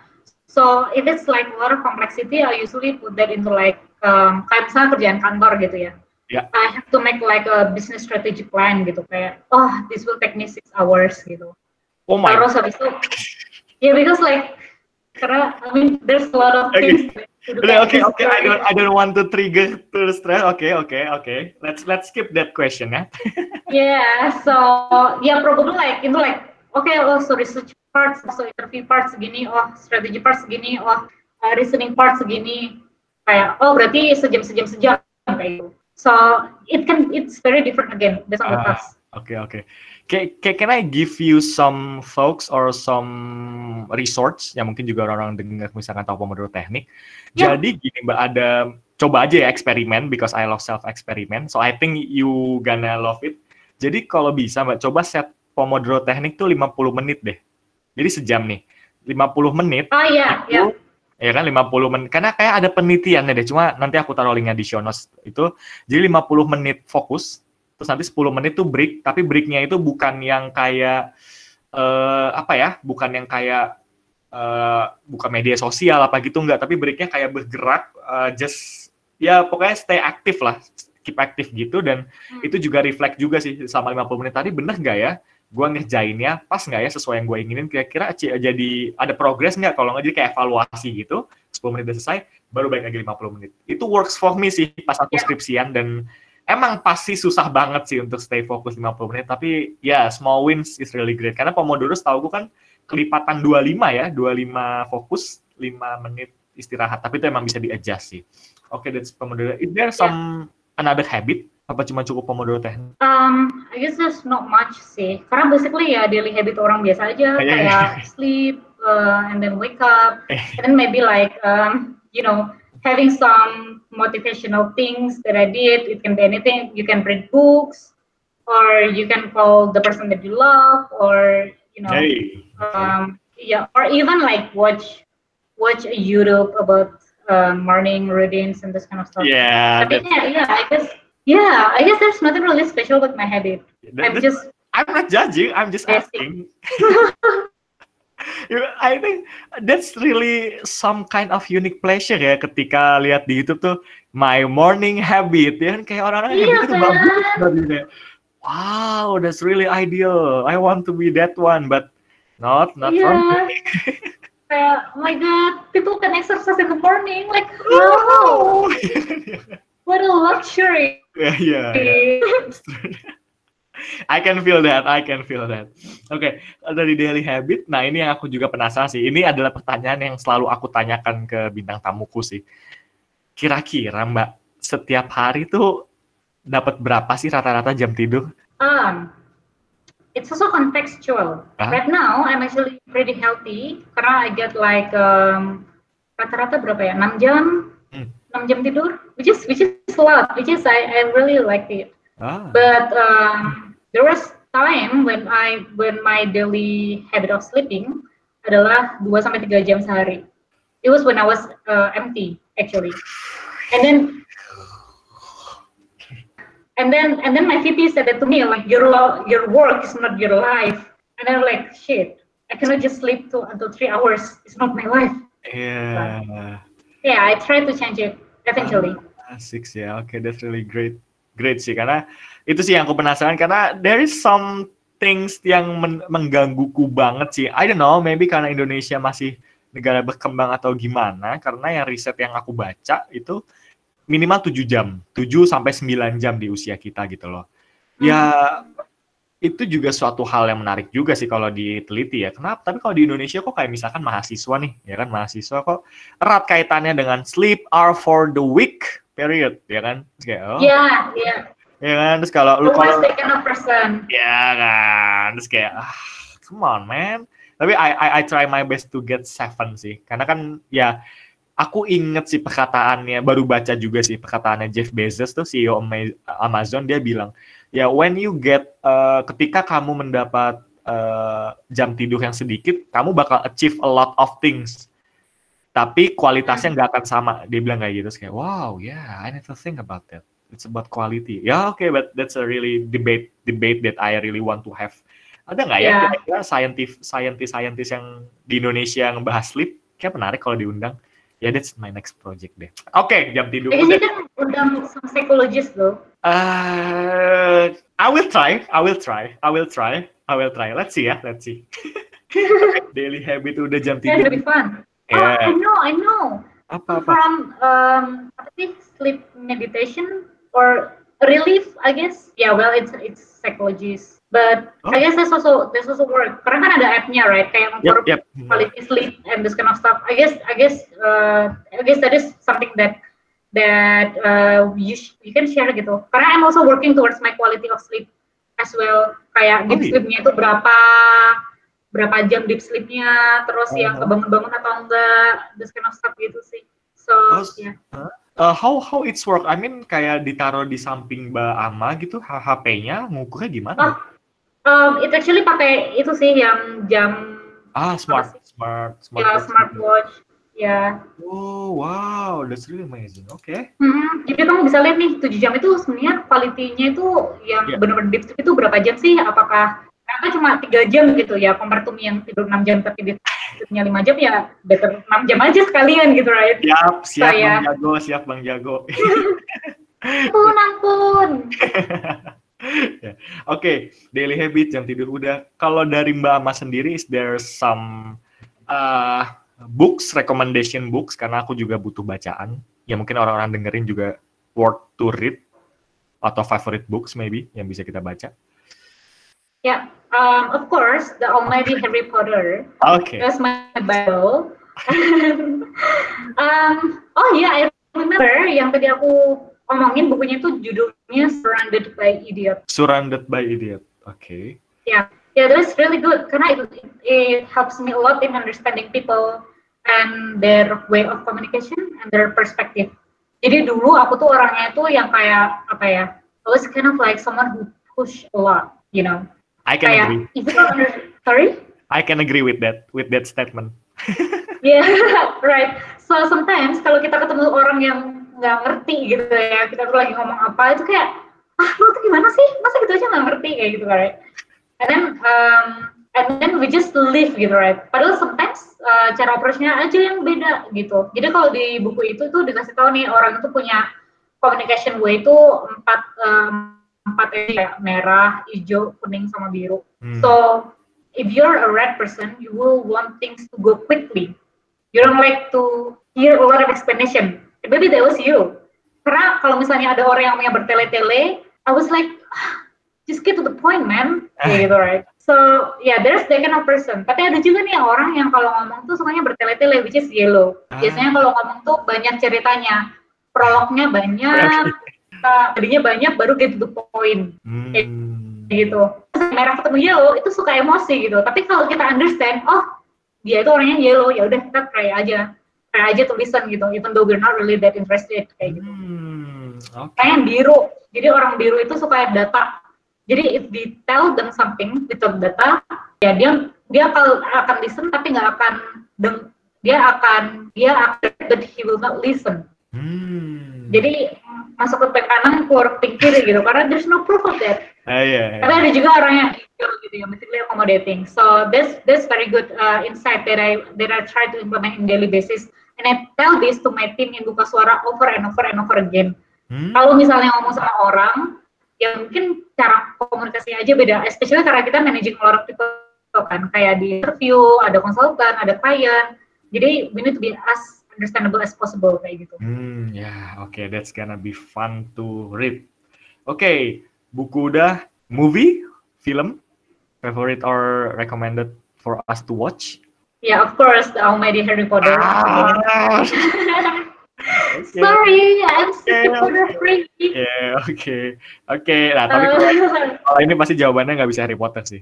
so if it's like a lot of complexity, I usually put that into like um, kayak misalnya kerjaan kantor gitu ya. Ya. I have to make like a business strategy plan gitu kayak, oh this will take me six hours gitu. Oh my Terus habis itu, ya because like karena I mean there's a lot of Okay. things. kayak Oke business oke, I don't. I don't want to trigger to stress. Oke oke oke. Let's let's skip that question ya. Yeah, so yeah, probably like itu like okay, oh so research part, so interview part segini, oh strategy part segini, oh uh, reasoning part segini, kayak oh berarti sejam sejam sejam kayak gitu. So it can it's very different again based on the Ah. task. Oke oke. Can, can can I give you some folks or some resorts yang mungkin juga orang-orang dengar misalkan tahu Pomodoro teknik. Ya. Jadi gini Mbak ada coba aja ya eksperimen because I love self experiment. So I think you gonna love it. Jadi kalau bisa Mbak coba set Pomodoro teknik tuh 50 menit deh. Jadi sejam nih. 50 menit Oh iya, itu, iya. ya kan 50 menit karena kayak ada penelitiannya deh cuma nanti aku taruh linknya di show notes itu jadi 50 menit fokus terus nanti 10 menit tuh break tapi breaknya itu bukan yang kayak eh apa ya bukan yang kayak eh buka media sosial apa gitu enggak tapi breaknya kayak bergerak eh, just ya pokoknya stay aktif lah keep aktif gitu. Dan Hmm. itu juga reflect juga sih selama 50 menit. Tadi bener nggak ya? Gue ngerjainnya pas nggak ya? Sesuai yang gue inginin. Kira-kira jadi ada progres nggak? Kalau nggak jadi kayak evaluasi gitu. 10 menit udah selesai baru balik lagi 50 menit. Itu works for me sih pas aku Ya. skripsian dan emang pasti susah banget sih untuk stay fokus 50 menit tapi ya small wins is really great. Karena Pomodoro setahu gue kan kelipatan 25 ya 25 fokus 5 menit istirahat. Tapi itu emang bisa di adjust sih. Oke that's Pomodoro. Is there some another habit? Apa cuma cukup Pomodoro teknik? Um, I guess there's not much sih. Karena basically ya daily habit orang biasa aja. Iya, iya. kayak sleep uh, and then wake up. And then maybe like um, you know having some motivational things that I did. It can be anything. You can read books, or you can call the person that you love, or you know, hey um, yeah, or even like watch watch a YouTube about uh, morning routines and this kind of stuff. yeah yeah, yeah, I guess yeah, I guess there's nothing really special with my habit. that- I'm just I'm not judging. I'm just asking. I think that's really some kind of unique pleasure ya ketika lihat di YouTube tuh my morning habit ya kan kayak orang-orang Iya, habit itu kan? bagus banget kayak wow that's really ideal I want to be that one but not not me. yeah. Kayak, oh my god, people can exercise in the morning. Like, wow, what a luxury. yeah yeah, yeah. I can feel that, I can feel that. Oke, dari daily habit, nah ini yang aku juga penasaran sih. Ini adalah pertanyaan yang selalu aku tanyakan ke bintang tamuku sih. Kira-kira Mbak, setiap hari tuh dapat berapa sih rata-rata jam tidur? Um, it's also contextual. Ah. Right now, I'm actually pretty healthy karena I get like um, rata-rata berapa ya? 6 jam, Hmm. 6 jam tidur, which is which is a lot, which is I I really like it. Ah, But um, there was time when I when my daily habit of sleeping adalah 2 sampai 3 jam sehari. It was when I was uh, empty actually. And then and then and then my VP said that to me like your your work is not your life. And I'm like shit. I cannot just sleep to, until three hours. It's not my life. iya. Yeah, I try to change it eventually. Asik sih ya, oke that's really great. Great sih, karena itu sih yang aku penasaran, karena there is some things yang men- menggangguku banget sih. I don't know, maybe karena Indonesia masih negara berkembang atau gimana, karena yang riset yang aku baca itu minimal 7 jam, 7 sampai 9 jam di usia kita gitu loh. Ya itu juga suatu hal yang menarik juga sih kalau diteliti ya. Kenapa? Tapi kalau di Indonesia kok kayak misalkan mahasiswa nih, ya kan mahasiswa kok erat kaitannya dengan sleep are for the weak period, ya kan? Kayak, oh, Yeah, yeah. Ya kan? Terus kalau lu kalau ya kan? Terus kayak ah, come on man. Tapi I, I I try my best to get seven sih. Karena kan ya aku inget sih perkataannya baru baca juga sih perkataannya Jeff Bezos tuh CEO Ama- Amazon dia bilang ya when you get eh, ketika kamu mendapat eh, jam tidur yang sedikit kamu bakal achieve a lot of things. Tapi kualitasnya nggak akan sama. Dia bilang kayak gitu. Terus kayak wow yeah I need to think about that it's about quality ya oke but that's a really debate debate that I really want to have ada nggak ya Yeah. kira-kira scientist scientist scientist yang di Indonesia yang bahas sleep kayak menarik kalau diundang ya that's my next project deh oke jam tidur udah kan undang some psychologist loh. Uh, I will try. I will try. I will try. I will try. Let's see ya. Let's see. Daily habit udah jam Yeah, tiga. it'll be fun. Oh, Ya. I know, I know. Apa apa? From um, apa sih sleep meditation or relief, I guess. Yeah, well, it's it's psychologist. But Oh. I guess that's also that's also work. Karena kan ada app-nya, right? Kayak Yep for yep. quality sleep and this kind of stuff. I guess I guess uh, I guess that is something that that uh, you you can share gitu. Karena I'm also working towards my quality of sleep as well. Kayak Oh, deep iya. sleepnya itu berapa berapa jam deep sleepnya, terus yang Uh-huh. kebangun-bangun atau enggak, this kind of stuff gitu sih. So Oh, yeah. Uh, how how it's work? I mean kayak ditaruh di samping Mbak Ama gitu, HP-nya ngukurnya gimana? Oh. Um, it actually pakai itu sih yang jam Ah, smart, smart, smart. ya smartwatch. Ya. Oh, wow, that's really amazing. Oke. Hmm, jadi kamu bisa lihat nih 7 jam itu sebenarnya quality-nya itu yang Iya. benar-benar deep sleep itu berapa jam sih? Apakah karena cuma tiga jam gitu ya, me yang tidur 6 jam tapi deep sleepnya 5 jam ya better 6 jam aja sekalian gitu right? Siap, siap Saya- Bang Jago, siap Bang Jago. Ampun, ampun. Ya. Oke, daily habit jam tidur udah. Kalau dari Mbak Ama sendiri, is there some uh, books, recommendation books? Karena aku juga butuh bacaan. Ya mungkin orang-orang dengerin juga worth to read atau favorite books maybe yang bisa kita baca. Ya, um, of course, the Almighty Harry Potter. Oke. That's my Bible. um, oh iya, I remember yang tadi aku omongin bukunya itu judulnya Surrounded by Idiot. Surrounded by Idiot. Oke. Yeah, that's really good karena it, it helps me a lot in understanding people and their way of communication and their perspective. Jadi dulu aku tuh orangnya itu yang kayak apa ya, I was kind of like someone who push a lot, you know. I can Kayak agree. under- sorry. I can agree with that with that statement. Yeah, right. So sometimes kalau kita ketemu orang yang nggak ngerti gitu ya, kita tuh lagi ngomong apa itu kayak, ah lo tuh gimana sih? Masa gitu aja nggak ngerti kayak gitu? Right? And then um, and then we just live gitu right. Padahal sometimes uh, cara approach-nya aja yang beda gitu. Jadi kalau di buku itu tuh dikasih tahu nih orang itu punya communication way itu empat um, empat ya, merah, hijau, kuning sama biru. Hmm. So if you're a red person, you will want things to go quickly. You don't like to hear a lot of explanation. Maybe that was you. Karena kalau misalnya ada orang yang punya bertele-tele, I was like, "Ah, just get to the point, man. Kayak gitu, right? So, yeah, there's that kind of person. Tapi ada juga nih orang yang kalau ngomong tuh sukanya bertele-tele, which is yellow. Ah. Biasanya kalau ngomong tuh banyak ceritanya. Prolognya banyak, uh, tadinya banyak, baru get to the point Hmm. gitu. Terus merah ketemu yellow itu suka emosi gitu. Tapi kalau kita understand, oh dia itu orangnya yellow, ya udah kita try aja, try aja to listen gitu. Even though we're not really that interested kayak gitu. Hmm. Oke. Kayak yang biru, jadi orang biru itu suka data. Jadi if we tell them something without data, ya dia dia akan akan listen tapi nggak akan deng, dia akan dia akan but he will not listen. Hmm. Jadi masuk ke ping kanan keluar ping kiri gitu karena there's no proof of that. Ah, iya, iya. Tapi ada juga orang yang gitu yang basically accommodating. So that's that's very good uh, insight that I that I try to implement in daily basis. And I tell this to my team in buka suara over and over and over again. Hmm. Kalau misalnya ngomong sama orang, ya mungkin cara komunikasinya aja beda. Especially karena kita managing a lot of people kan, kayak di interview, ada konsultan, ada klien. Jadi we need to be as understandable as possible kayak gitu. Hmm, ya, oke, that's gonna be fun to read. Oke, buku udah, movie, film, favorite or recommended for us to watch? Yeah, of course, the Almighty Harry Potter. Ah, Sorry, I'm Okay, super free. Ya, oke. Oke, nah tapi kalau- kalau ini pasti jawabannya nggak bisa Harry Potter sih.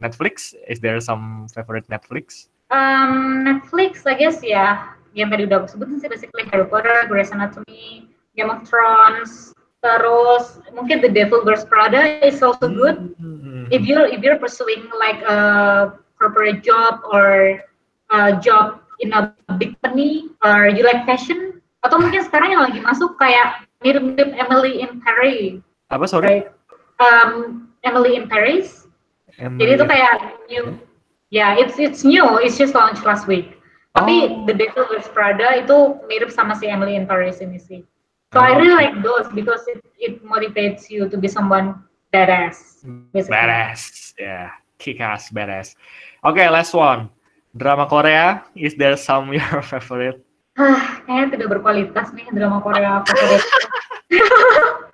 Netflix, is there some favorite Netflix? Um, Netflix, I guess ya, yang tadi udah aku sebutin sih basically Harry Potter, Grey's Anatomy, Game of Thrones, terus mungkin The Devil Wears Prada is also good. Hmm. If you're if you're pursuing like a corporate job or a job in a big company or you like fashion, atau mungkin sekarang yang lagi masuk kayak mirip-mirip Emily in Paris, Apa sorry? right? Um, Emily in Paris. Jadi itu kayak new, ya it's it's new, it's just launched last week. Tapi Oh. The Devil Wears Prada itu mirip sama si Emily in Paris ini sih. So I Oh. really like those because it it motivates you to be someone badass. basically. Badass, ya, kick ass badass. Oke, last one. Drama Korea, is there some your favorite? Hah, kayaknya tidak berkualitas nih drama Korea favorit.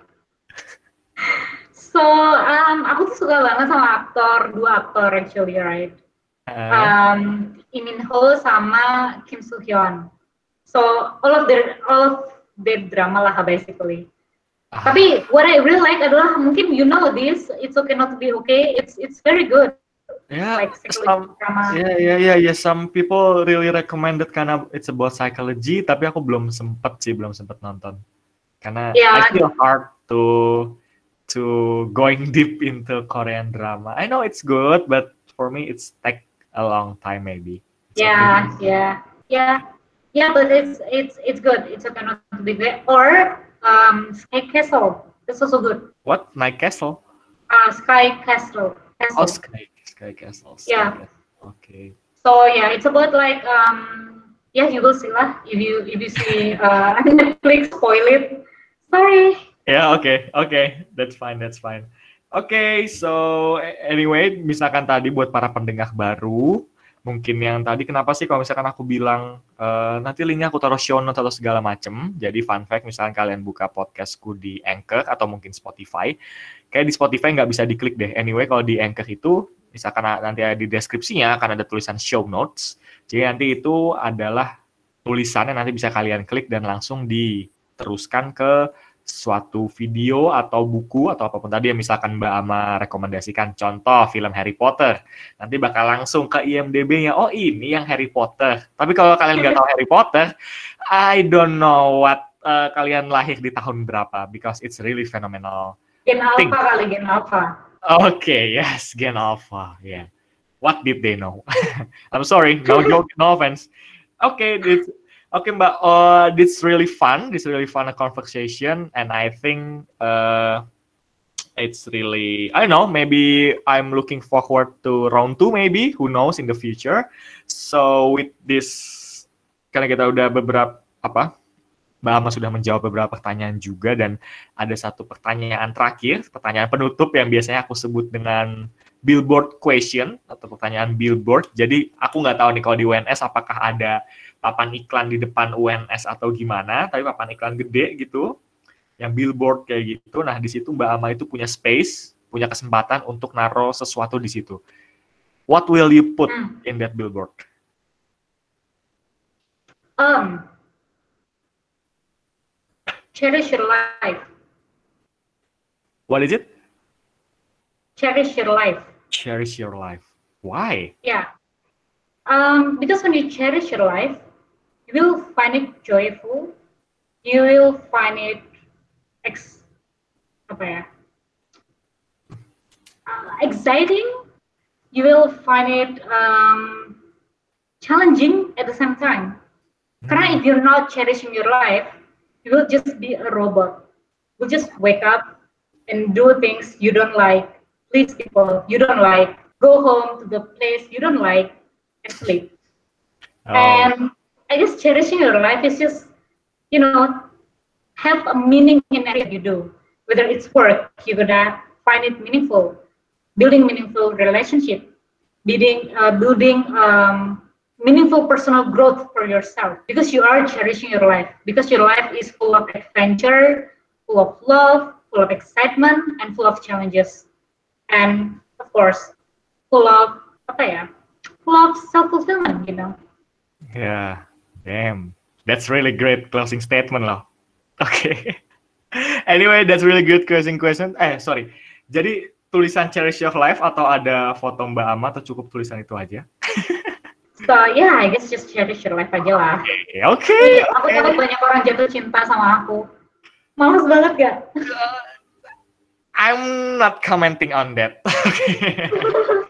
so, um, aku tuh suka banget sama aktor, dua aktor actually, right? Uh, um, Lee Min Ho sama Kim Soo Hyun. So all of their all of their drama lah basically. ah, Tapi what I really like adalah mungkin you know this, it's okay not to be okay. It's it's very good yeah, like some, drama. yeah, yeah, yeah, yeah. Some people really recommended karena it's about psychology, tapi aku belum sempet sih, belum sempet nonton. Karena Yeah. I feel hard to to going deep into Korean drama. I know it's good, but for me it's take a long time maybe. Yeah, yeah, yeah, yeah. But it's it's it's good. It's okay not to be good. Or um, Sky Castle. That's also good. What? Night Castle? Uh, Sky Castle. Oh, Sky, Sky Castle. Sky Yeah. Castle. Okay. So yeah, it's about like um yeah you will see lah if you if you see uh Netflix spoil it. Sorry. Yeah. Okay. Okay. that's fine, that's fine. Oke, so anyway, misalkan tadi buat para pendengar baru, mungkin yang tadi kenapa sih kalau misalkan aku bilang eh, nanti linknya aku taruh show notes atau segala macem. Jadi fun fact, misalkan kalian buka podcastku di Anchor atau mungkin Spotify, kayak di Spotify nggak bisa diklik deh. Anyway, kalau di Anchor itu, misalkan nanti ada di deskripsinya akan ada tulisan show notes. Jadi nanti itu adalah tulisannya nanti bisa kalian klik dan langsung diteruskan ke suatu video atau buku atau apa pun tadi yang misalkan Mbak Ama rekomendasikan contoh film Harry Potter nanti bakal langsung ke IMDb-nya oh ini yang Harry Potter tapi kalau kalian nggak tahu Harry Potter I don't know what eh, kalian lahir di tahun berapa because it's really phenomenal Gen Alpha kali Gen Alpha. Okay, yes, Gen Alpha. Yeah. What did they know? I'm sorry, no joke, no offense. Okay, this, okay, Mbak. Uh, this really fun. This really fun a conversation, and I think uh, it's really I don't know. Maybe I'm looking forward to round two. Maybe who knows in the future. So with this, karena kita udah beberapa apa? Mbak Ama sudah menjawab beberapa pertanyaan juga dan ada satu pertanyaan terakhir, pertanyaan penutup yang biasanya aku sebut dengan billboard question atau pertanyaan billboard. Jadi aku nggak tahu nih kalau di UNS apakah ada papan iklan di depan UNS atau gimana, tapi papan iklan gede gitu, yang billboard kayak gitu. Nah di situ Mbak Ama itu punya space, punya kesempatan untuk naruh sesuatu di situ. What will you put Hmm. in that billboard? Um, cherish your life. What is it? Cherish your life. Cherish your life. Why? Yeah. Um, because when you cherish your life, you will find it joyful. You will find it ex apa ya? Uh, exciting. You will find it um, challenging at the same time. Karena if you're not cherishing your life, you will just be a robot. You will just wake up and do things you don't like, please people you don't like, go home to the place you don't like, and sleep. Oh, And I guess cherishing your life is just, you know, have a meaning in everything you do. Whether it's work, you're gonna find it meaningful. Building meaningful relationship, building, uh, building um, meaningful personal growth for yourself because you are cherishing your life. Because your life is full of adventure, full of love, full of excitement, and full of challenges. And of course, full of apa ya? Full of self fulfillment, you know. yeah. Damn. That's really great closing statement loh. Oke. anyway, that's really good closing question. Eh, sorry. Jadi tulisan cherish your life atau ada foto Mbak Ama atau cukup tulisan itu aja? So yeah, I guess just cherish your life aja lah. Oke, oke. Aku takut banyak orang jatuh cinta sama aku. Males banget gak? I'm not commenting on that.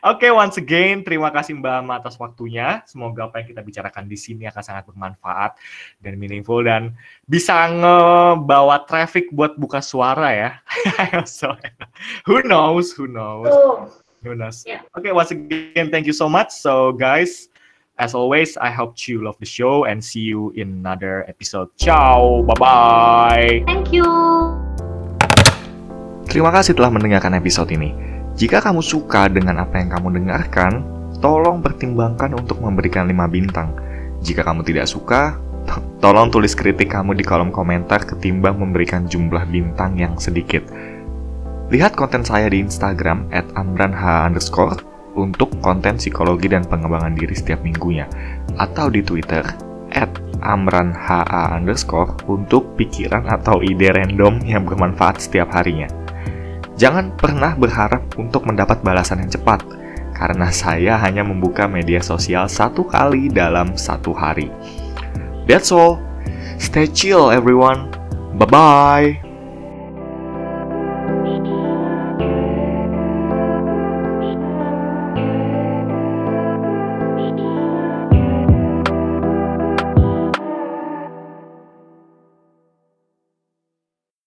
Oke, okay, once again, terima kasih Mbak Ama atas waktunya. Semoga apa yang kita bicarakan di sini akan sangat bermanfaat dan meaningful dan bisa ngebawa traffic buat buka suara ya. so, who knows? Who knows? Oh. Who knows? Yeah. Okay, once again, thank you so much. So, guys, as always, I hope you love the show and see you in another episode. Ciao, bye bye. Thank you. Terima kasih telah mendengarkan episode ini. Jika kamu suka dengan apa yang kamu dengarkan, tolong pertimbangkan untuk memberikan 5 bintang. Jika kamu tidak suka, to tolong tulis kritik kamu di kolom komentar ketimbang memberikan jumlah bintang yang sedikit. Lihat konten saya di Instagram at amranh underscore untuk konten psikologi dan pengembangan diri setiap minggunya. Atau di Twitter at amranha underscore untuk pikiran atau ide random yang bermanfaat setiap harinya. Jangan pernah berharap untuk mendapat balasan yang cepat, karena saya hanya membuka media sosial satu kali dalam satu hari. That's all. Stay chill everyone. Bye-bye.